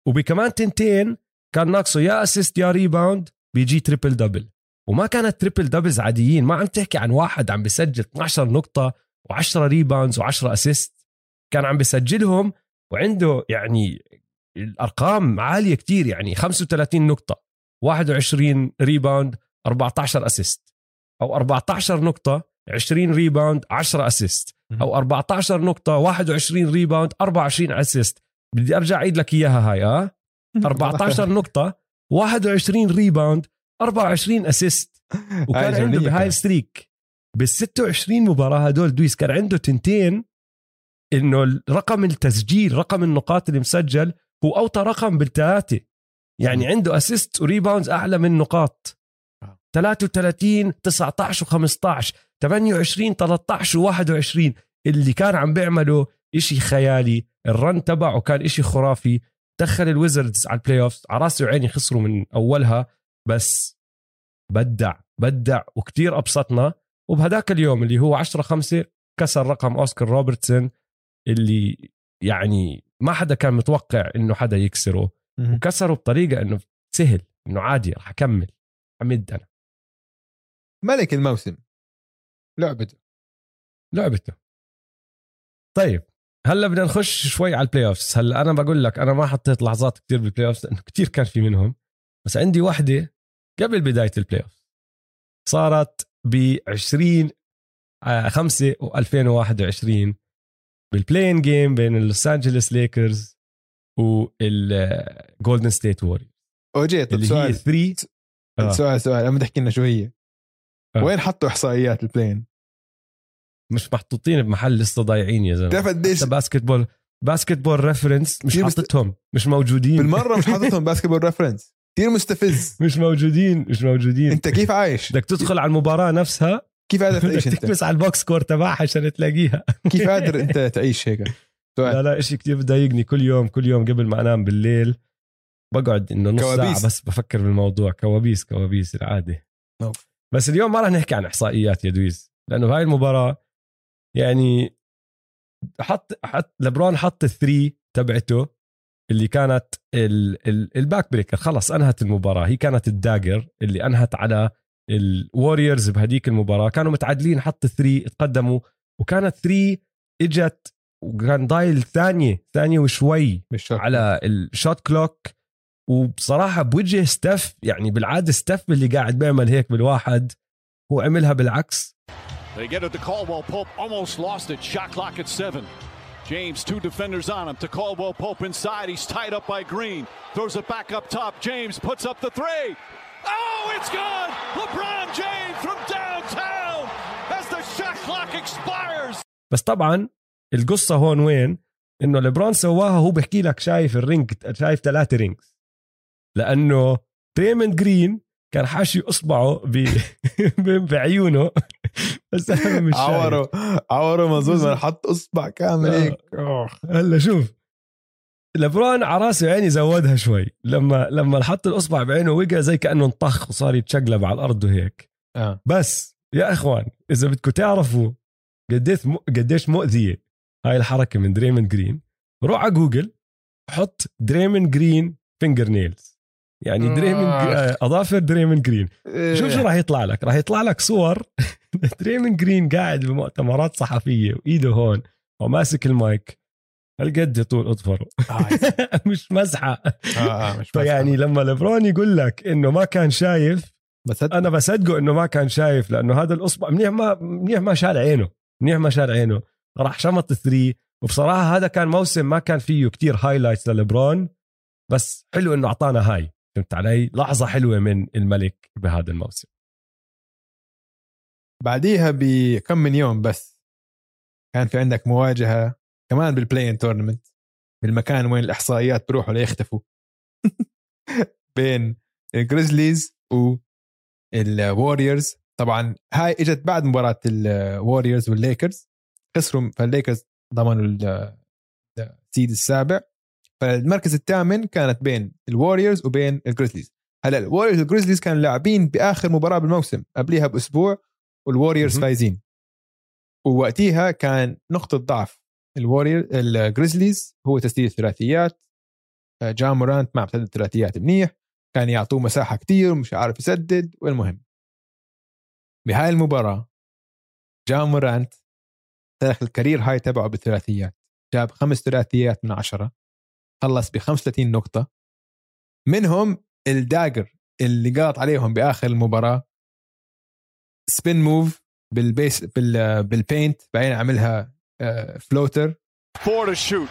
وبكمان تنتين كان ناقصه يا assist يا rebound بيجي triple double وما كانت triple doubles عاديين ما عم تحكي عن واحد عم بسجل 12 نقطة و10 rebounds و10 assist كان عم بسجلهم وعنده يعني الأرقام عالية كتير يعني 35 نقطة 21 rebound 14 assist أو 14 نقطة 20 rebound 10 assist أو 14 نقطة 21 rebound 24 assist بدي أرجع أعيد لك إياها هاي آه؟ 14 نقطة 21 rebound 24 assist وكان عنده بهاي. ال streak بال 26 مباراة هدول دويس كان عنده تنتين إنه رقم التسجيل رقم النقاط اللي مسجل هو أوطى رقم بالثلاثة يعني عنده assist و rebounds أعلى من نقاط. آه. 33 19 و15 28 13 و21 اللي كان عم بيعمله إشي خيالي ال run تبعه كان إشي خرافي. دخل الويزردز على ال playoff على راسي وعيني خسروا من أولها بس بدع بدع وكتير أبسطنا. وبهداك اليوم اللي هو 10 5 كسر رقم أوسكار روبرتسون اللي يعني ما حدا كان متوقع إنه حدا يكسره. وكسره بطريقة إنه سهل إنه عادي رح أكمل. حمد أنا. ملك الموسم. لعبته. لعبته. طيب هلأ بدنا نخش شوي على ال playoffs هلأ أنا بقول لك أنا ما حطيت لحظات كتير بال playoffs لأنه كتير كان في منهم. بس عندي واحدة قبل بداية ال playoff صارت ب 20 5 و2021 بال play-in game بين اللوس انجلوس ليكرز والجولدن ستيت ووري اوجي طب اللي هي سؤال. 3 آه. سؤال سؤال لما تحكي لنا شو هي؟ آه. وين حطوا إحصائيات ال play-in؟ مش محطوطين بمحل لسه ضايعين يا زلمة. بتعرف قديش Basketball Basketball Reference مش حاططهم مش موجودين. بالمرة مش حاططهم Basketball Reference كثير مستفز مش موجودين مش موجودين انت كيف عايش؟ بدك تدخل على المباراة نفسها كيف قادر تعيش انت؟ تكبس على ال box score تبعها عشان تلاقيها كيف قادر انت تعيش هيك؟ لا لا إشي كتير بضايقني كل يوم كل يوم قبل ما أنام بالليل بقعد إنه نص كوابيس. ساعه بس بفكر بالموضوع كوابيس كوابيس العادة أوف. بس اليوم ما راح نحكي عن إحصائيات يا دويز لأنه بهاي المباراة يعني حط حط لبرون حط ال three تبعته اللي كانت ال ال ال backbreaker خلص أنهت المباراة هي كانت ال dagger اللي أنهت على الوريورز بهديك المباراة كانوا متعادلين حط three تقدموا وكانت three إجت وكان ضايل ثانية ثانية وشوي على ال shot clock وبصراحة بوجه Steph يعني بالعادة Steph اللي قاعد بيعمل هيك بالواحد هو عملها بالعكس They get it to Caldwell Pope. Almost lost it. Shot clock at seven. James, two defenders on him. To Caldwell Pope inside. He's tied up by Green. Throws it back up top. James puts up the three. Oh, it's good! LeBron James from downtown as the shot clock expires. بس طبعا القصه هون وين انه ليبرون سواها هو بحكي لك شايف الرينج شايف ثلاثه رينجز لانه دريموند جرين كان حاشي اصبعه ب... بعيونه. بس أنا مش. عوره عوره ما حط إصبع كامل آه. هيك هلا شوف. لبرون على راسه عيني زودها شوي. لما لما حط الإصبع بعينه وقع زي كأنه انطخ وصار يتشقلب على الأرض وهيك. آه. بس يا إخوان إذا بدكم تعرفوا قديش م... قديش مؤذية هاي الحركة من دريمن جرين روح على جوجل حط دريمن جرين finger nails يعني دريمن آه. أظافر دريمن جرين إيه. شوف شو راح يطلع لك راح يطلع لك صور دريمن جرين قاعد بمؤتمرات صحفية وإيده هون وماسك المايك هالقد طول اظفره آه. مش مزحه آه. آه. مش فيعني لما لبرون يقول لك إنه ما كان شايف هاد- أنا بصدقه إنه ما كان شايف لأنه هذا الأصبع منيح ما منيح ما شال عينه منيح ما شال عينه راح شمط three وبصراحة هذا كان موسم ما كان فيه كتير highlights للبرون بس حلو إنه أعطانا هاي فهمت علي؟ لحظة حلوة من الملك بهذا الموسم. بعديها بكم من يوم بس كان في عندك مواجهة كمان بال play-in tournament بالمكان وين الإحصائيات بروحوا ليختفوا. بين الجريزليز والواريورز طبعا هاي إجت بعد مباراة الواريورز والليكرز خسروا فالليكرز ضمنوا ال- ال seed السابع. فالمركز الثامن كانت بين الواريورز وبين الجريزليز هلا الواريورز والجريزليز كانوا لاعبين بآخر مباراة بالموسم قبليها بأسبوع والواريورز مهم. فايزين. ووقتها كان نقطة ضعف الواريور الجريزليز هو تسديد الثلاثيات. آه، جان مورانت ما بسدد الثلاثيات منيح كان يعطوه مساحة كتير ومش عارف يسدد والمهم. بهاي المباراة جان مورانت تاريخ ال career high تبعه بالثلاثيات جاب خمس ثلاثيات من عشرة. خلص ب 35 نقطة منهم ال dagger اللي قاط عليهم بآخر المباراة spin move بالبيس بال بال paint بعدين عملها floater to shoot.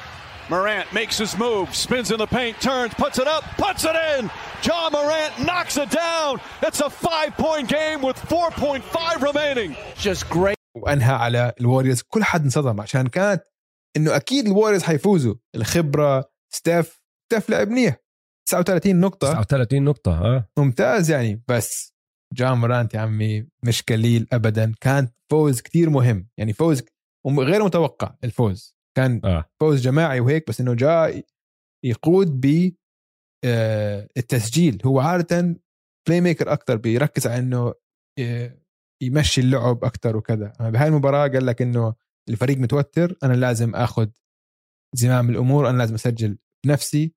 Morant makes his move, spins in the paint, turns, puts it up, puts it in. Ja Morant knocks it down. It's a five point game with 4.5 remaining. Just great. وأنهى على الوريوز كل حد انصدم عشان كانت إنه أكيد الوريوز حيفوزوا الخبرة ستيف ستيف لعب منيح. 39 نقطة. 39 نقطة ها ممتاز يعني. بس جان مورانت يا عمي مش قليل ابدا. كان فوز كتير مهم. يعني فوز غير متوقع الفوز. كان آه. فوز جماعي وهيك بس إنه جاء يقود ب آه، التسجيل. هو عادة playmaker أكثر بيركز على إنه آه، يمشي اللعب أكثر وكذا. أما بهاي المباراة قال لك إنه الفريق متوتر أنا لازم آخذ زمام الأمور أنا لازم أسجل بنفسي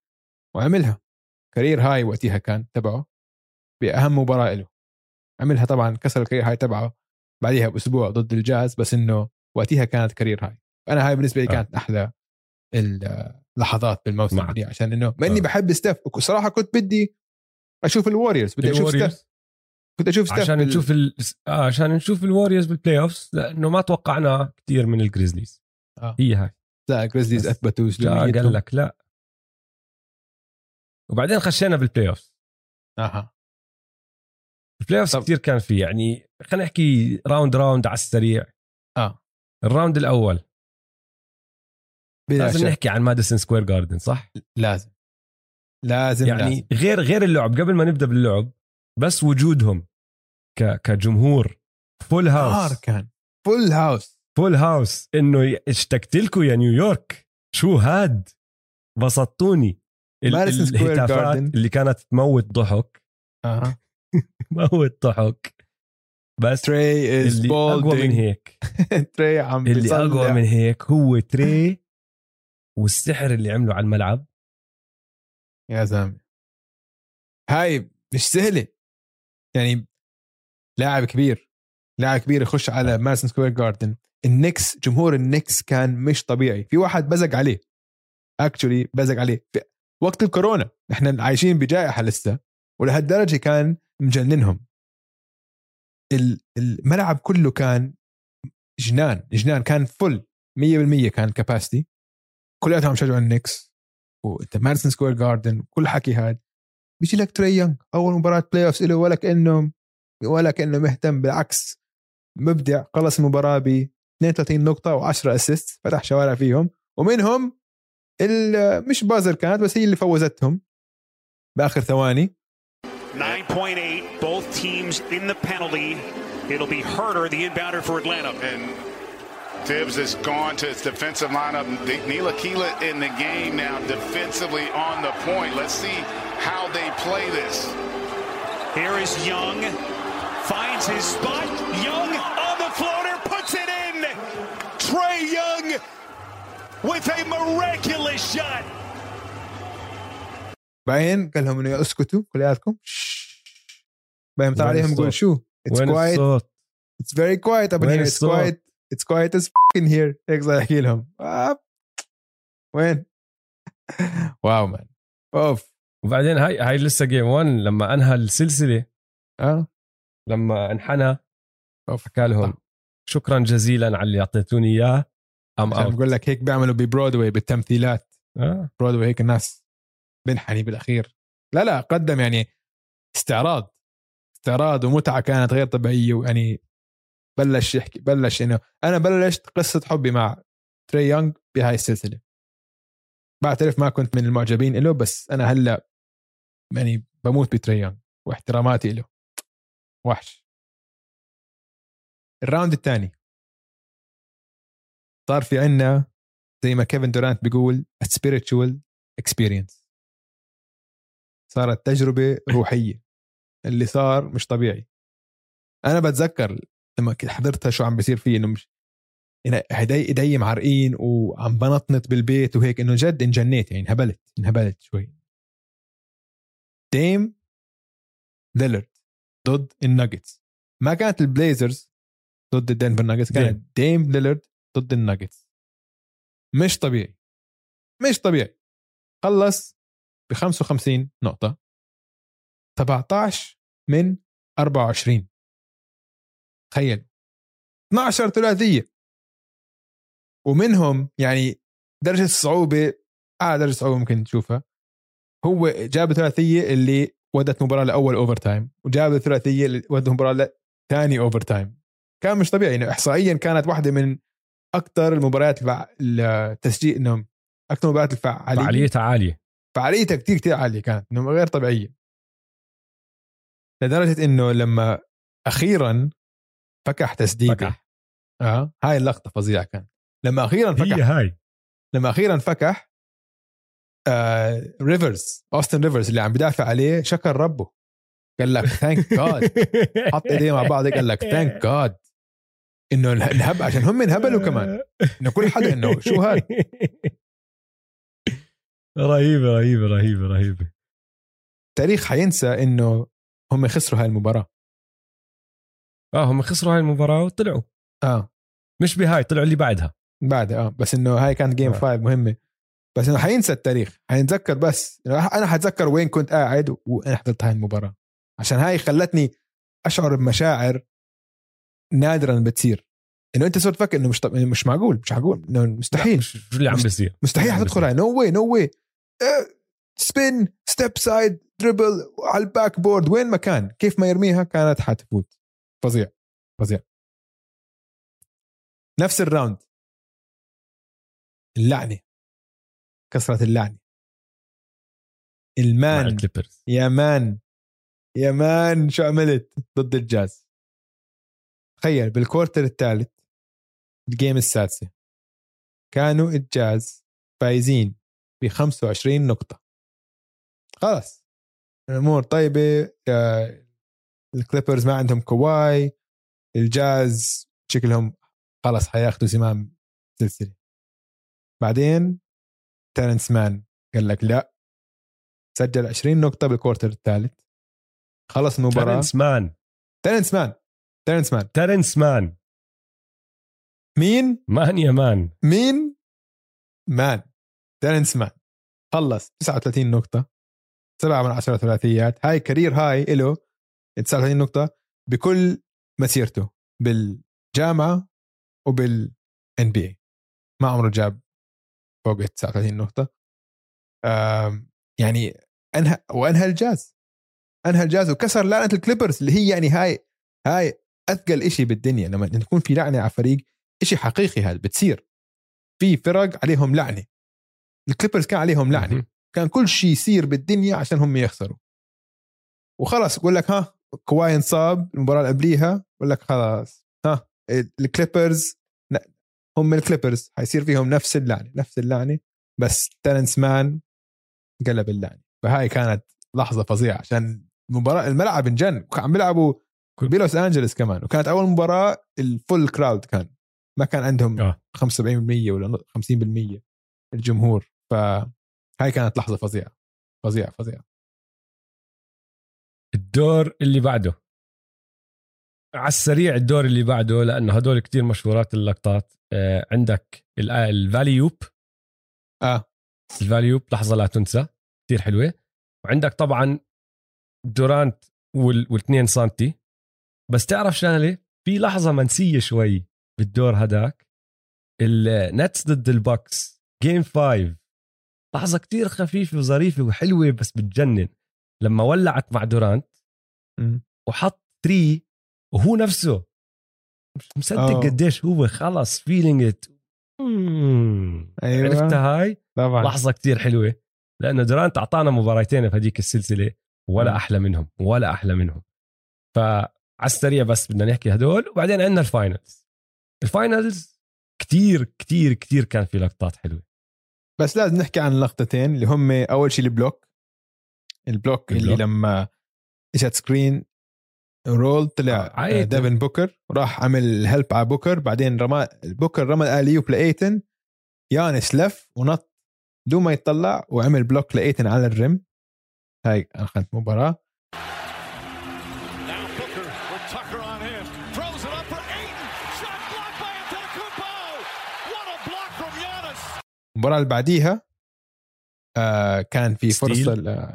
وعملها career high وقتها كان تبعه بأهم مباراة له عملها طبعا كسر ال career high تبعه بعديها بأسبوع ضد الجاز بس إنه وقتها كانت career high أنا هاي بالنسبة لي آه. كانت أحلى اللحظات بالموسم. دي عشان إنه ما إني آه. بحب ستيف وصراحه كنت بدي أشوف الوريورز بدي أشوف ستيف الوريورز كنت أشوف ستيف عشان بال- نشوف ال... آه عشان نشوف الوريوز بال playoffs لأنه ما توقعناه كثير من الجريزليز آه. هي هاي لا جريزليز بس أثبتوا. قال لك لا وبعدين خشينا بال playoffs أها. ال playoffs طب- كثير كان فيه يعني خلينا نحكي round round على السريع. آه. ال round الأول. لازم شك. نحكي عن ماديسون سكوير جاردن صح؟ لازم. لازم يعني لازم. غير غير اللعب قبل ما نبدأ باللعب بس وجودهم ك كجمهور. full house كان. full house full house إنه اشتقت لكم يا نيويورك. شو هاد؟ بسطوني. ماديسون سكوير جاردن. اللي كانت تموت ضحك. أها. موت ضحك. بس تري إز اللي أقوى من هيك. تري عم اللي. أقوى من هيك هو تري والسحر اللي عمله على الملعب. يا زلمة. هاي مش سهلة. يعني لاعب كبير. لاعب كبير يخش على مارسن سكوير جاردن. النكس جمهور النكس كان مش طبيعي. في واحد بزق عليه. actually بزق عليه. وقت الكورونا. إحنا عايشين بجائحة لسه ولهالدرجة كان مجننهم. ال- الملعب كله كان جنان جنان كان full 100% كان capacity كلياتهم عم النكس وإنت ماديسون سكوير جاردن كل حكي هاد. بيجي لك تري يونغ أول مباراة playoff له ولا كانه ولا كانه مهتم بالعكس. مبدع خلص المباراة ب 32 نقطة و10 assist فتح شوارع فيهم. ومنهم مش بازر كانت بس هي اللي فوزتهم باخر ثواني 9.8, both teams in the penalty. It'll be Herder, the inbounder for Atlanta. And Tibbs has gone to his defensive lineup. Neela Keela in the game now, defensively on the point. Let's see how they play this. Here is Young, finds his spot. Young with a miraculous shot. بعدين قال لهم إنه اسكتوا كلياتكم. بعدين طلع عليهم يقول؟ شو؟ it's quiet الصوت؟ it's very quiet up in here. It's الصوت؟ quiet. It's quiet as fuck in here. هيك صار يحكي لهم. آه. وين؟ wow man أوف. وبعدين هاي هاي لسه game 1 لما أنهى السلسلة آه. لما انحنى أوف. حكى لهم شكرا جزيلا على اللي أعطيتوني إياه. I'm out. بقول لك هيك بيعملوا ببرودواي بالتمثيلات. آه. برودواي هيك الناس بنحني بالأخير. لا لا قدم يعني استعراض. استعراض ومتعة كانت غير طبيعية ويعني بلش يحكي بلش إنه أنا بلشت قصة حبي مع تري يونغ بهاي السلسلة. بعترف ما كنت من المعجبين له بس أنا هلأ يعني بموت بتري يونغ واحتراماتي له وحش. ال round الثاني. صار في عنا زي ما كيفن دورانت بيقول spiritual experience. صارت تجربة روحية. اللي صار مش طبيعي. أنا بتذكر لما حضرتها شو عم بيصير فيه إنه مش ايدي ايدي معرقين وعم بنطنط بالبيت وهيك إنه جد انجنيت يعني انهبلت انهبلت شوي. ديم ليلرد ضد الناجتس. ما كانت ال Blazers ضد ال Denver Nuggets كانت ديم. ليلرد ضد الناجتس. مش طبيعي. مش طبيعي. خلص ب 55 نقطة. 17 من 24 تخيل. 12 ثلاثية. ومنهم يعني درجة الصعوبة أعلى درجة صعوبة ممكن تشوفها. هو جاب ثلاثية اللي ودت مباراة لأول overtime وجاب الثلاثية اللي ودت مباراة لثاني overtime كان مش طبيعي. يعني إحصائيا كانت واحدة من أكثر المباريات الفع... التسجيل إنه أكثر المباريات الفعالية فعاليتها عالية. فعاليتها كتير كتير عالية كانت إنه غير طبيعية. لدرجة إنه لما أخيرا فكح تسديدة. فكح. آه هاي اللقطة فظيعة كانت لما أخيرا فكح. هي هاي. لما أخيرا فكح آه ريفرز أوستن ريفرز اللي عم بدافع عليه شكر ربه. قال لك thank God حط إيديه مع بعض قال لك thank God إنه انهبل عشان هم انهبلوا كمان. إنه كل حدا إنه شو هاد؟ رهيبه رهيبه رهيبه رهيبه التاريخ حينسى إنه هم خسروا هاي المباراة. آه هم خسروا هاي المباراة وطلعوا. آه. مش بهاي طلعوا اللي بعدها. بعد آه. بس إنه هاي كانت game آه. 5 مهمة. بس إنه حينسى التاريخ. حينتذكر بس. أنا حتذكر وين كنت قاعد وأنا حضرت هاي المباراة. عشان هاي خلتني أشعر بمشاعر نادرا بتصير. إنه أنت صرت تفكر إنه مش طب... مش معقول مش معقول. إنه مستحيل. شو اللي عم بيصير؟ مستحيل حتدخل هاي no way no way spin step side dribble على ال backboard وين ما كان. كيف ما يرميها كانت حتفوت. فظيع فظيع. نفس ال round اللعنة. كسرت اللعنة. المان. يا مان. يا مان شو عملت؟ ضد الجاز. تخيل بال quarter الثالث ال game السادسة. كانوا الجاز فايزين ب 25 نقطة. خلاص. الأمور طيبة آه، ال Clippers ما عندهم كواي الجاز شكلهم خلاص حياخدوا زمام سلسلة. بعدين تيرنس مان قال لك لا. سجل 20 نقطة بال quarter الثالث. خلص المباراة. ترنس مان. تيرنس مان. تيرنس مان. ترنس مان. مين؟ مان يا مان. مين؟ مان. تيرنس مان. خلص. 39 نقطة. 7 من 10 ثلاثيات. هاي career high له 39 نقطة. بكل مسيرته. بالجامعة وبال NBA ما عمره جاب فوق 39 نقطة. يعني أنهى وأنهى الجاز. أنهى الجاز وكسر لعنة ال Clippers اللي هي يعني هاي هاي أثقل إشي بالدنيا لما تكون في لعنة على فريق إشي حقيقي هذا بتصير. في فرق عليهم لعنة. ال Clippers كان عليهم لعنة. مهم. كان كل شيء يصير بالدنيا عشان هم يخسروا. وخلص يقول لك ها كواي انصاب المباراة اللي قبليها يقول لك خلاص ها ال Clippers هم ال Clippers حيصير فيهم نفس اللعنة نفس اللعنة بس تيرنس مان قلب اللعنة. فهاي كانت لحظة فظيعة عشان المباراة الملعب انجن وكان عم بيلعبوا بلوس انجلس كمان. وكانت أول مباراة ال full crowd كان. ما كان عندهم آه. 75% ولا 50% الجمهور. فهاي كانت لحظة فظيعة. فظيعة فظيعة. الدور اللي بعده. على السريع الدور اللي بعده لأنه هدول كتير مشهورات اللقطات. آه عندك ال Valley-oop آه ال Valley-oop لحظة لا تنسى. كتير حلوة. وعندك طبعا دورانت وال... والاثنين سانتي بس تعرف شغله في لحظة منسية شوي بالدور هداك. ال Nets ضد ال Bucks game 5 لحظة كتير خفيفة وظريفة وحلوة بس بتجنن. لما ولعت مع دورانت وحط 3 وهو نفسه. مش مصدق أوه. قديش هو خلص feeling it أيوه. عرفتها هاي؟ طبعا. لحظة كتير حلوة. لأنه دورانت أعطانا مباراتين في هذيك السلسلة. ولا. أحلى منهم. ولا أحلى منهم. فعلى السريع بس بدنا نحكي هدول. وبعدين عندنا ال finals ال finals كتير كتير كتير كان في لقطات حلوة. بس لازم نحكي عن لقطتين اللي هم أول شيء ال block. ال block, اللي ال block. لما إجت screen roll طلع آه،. آه ديفن بوكر. راح عمل help على بوكر. بعدين رمى بوكر رمى ال alley-oop لإيتن يانس لف ونط. بدون ما يطلع. وعمل block لإيتن على ال rim. هاي أخذت مباراة. المباراة اللي بعديها آه كان في. فرصة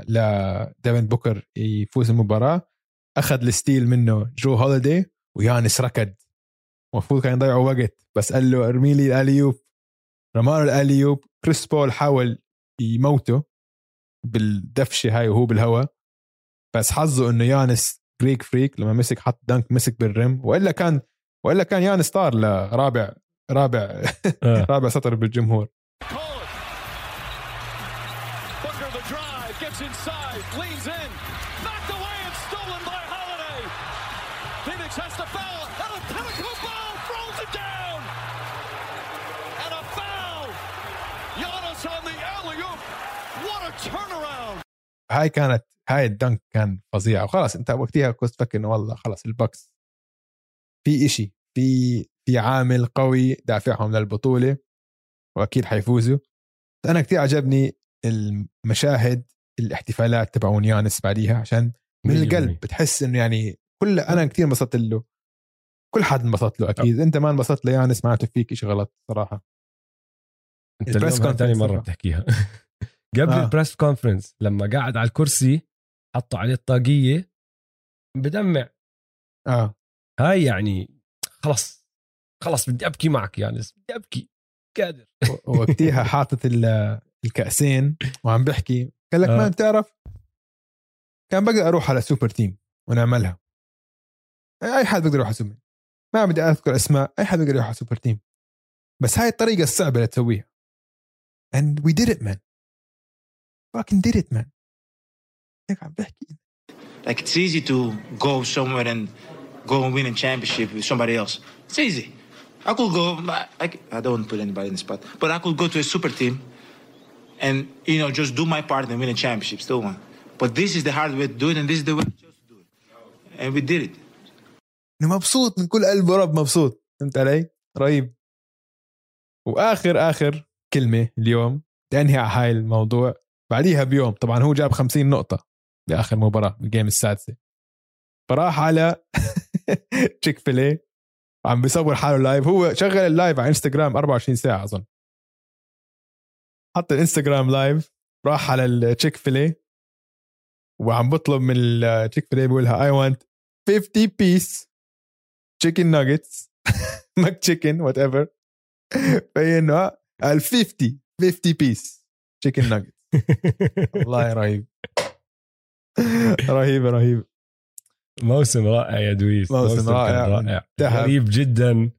لديفن بوكر يفوز المباراة. أخذ ال steal منه جو هوليدي ويانس ركض. المفروض كان يضيعوا وقت بس قال له ارمي لي ال alley-oop. رماله ال alley-oop كريس بول حاول يموته بالدفشة هاي وهو بالهواء بس حظه إنه يانس Greek Freak لما مسك حط dunk مسك بال rim. وإلا كان وإلا كان يانس طار لرابع رابع آه. رابع سطر بالجمهور. هاي كانت هاي ال dunk كان فظيع. وخلاص انت وقتها كنت تفكر إنه والله خلاص ال Bucks في إشي في في عامل قوي دافعهم للبطولة وأكيد حيفوزوا. أنا كثير عجبني المشاهد الاحتفالات تبعون يانس بعديها عشان من القلب. بتحس إنه يعني كل أنا كثير انبسطت له. كل حد انبسط له أكيد. أنت ما انبسطت ليانس معناته فيك شيء غلط صراحة. أنت اليوم ثاني مرة. بتحكيها. قبل آه. ال press conference لما قاعد على الكرسي حطوا عليه الطاقية بدمع. آه. هاي يعني خلص خلص بدي أبكي معك يعني بدي أبكي. قادر. وقتها حاطط ال- الكأسين وعم بحكي. قال لك آه. ما بتعرف كان بقدر أروح على super team ونعملها. أي حد بيقدر يروح على سوبر ما بدي أذكر أسماء أي حد بيقدر يروح على سوبر تيم بس هاي الطريقة الصعبة اللي تسويها. And we did it man. Fucking did it man هيك عم بحكي Like it's easy to go somewhere and go and win a championship with somebody else. It's easy. I could go. I, I don't want to put anybody in the spot, but I could go to a super team and you know just do my part and win a championship. Still one. But this is the hard way to do it, and this is the way we chose to do it, and we did it. انه مبسوط من كل قلبه ورب مبسوط فهمت علي؟ رهيب واخر اخر كلمه اليوم تنهي على هاي الموضوع بعديها بيوم طبعا هو جاب 50 نقطة باخر مباراة بال game السادسة. فراح على Chick-fil-A وعم بيصور حاله live هو شغل ال live على انستغرام 24 ساعة أظن. حط الانستغرام live راح على ال Chick-fil-A وعم بطلب من ال Chick-fil-A بيقولها I want 50 piece chicken nuggets McChicken whatever فهي انه قال 50 50 piece chicken nuggets والله رهيب. رهيب رهيب. موسم رائع يا دويس. موسم كان رائع. رائع. غريب جدا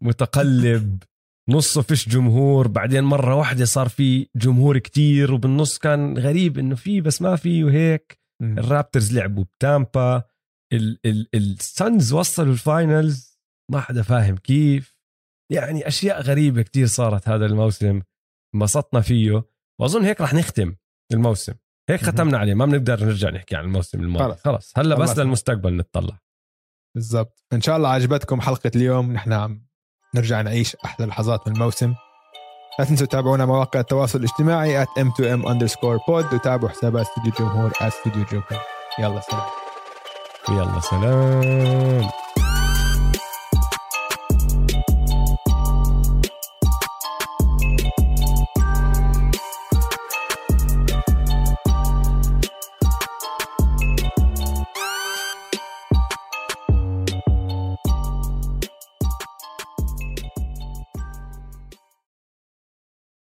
متقلب. نصه فيش جمهور. بعدين مرة واحدة صار في جمهور كتير وبالنص كان غريب إنه في بس ما في وهيك. ال Raptors لعبوا بتامبا. ال- ال- ال Suns وصلوا ال finals. ما حدا فاهم كيف. يعني أشياء غريبة كتير صارت هذا الموسم. انبسطنا فيه. وأظن هيك رح نختم الموسم هيك. ختمنا عليه ما بنقدر نرجع نحكي عن الموسم الماضي خلص. خلص. هلا بس. للمستقبل نتطلع بالضبط إن شاء الله عجبتكم حلقة اليوم نحن عم نرجع نعيش أحلى لحظات من الموسم لا تنسوا تتابعونا مواقع التواصل الاجتماعي at m2m underscore pod وتابعوا حسابات استوديو الجمهور at استوديو الجمهور يلا سلام يلا سلام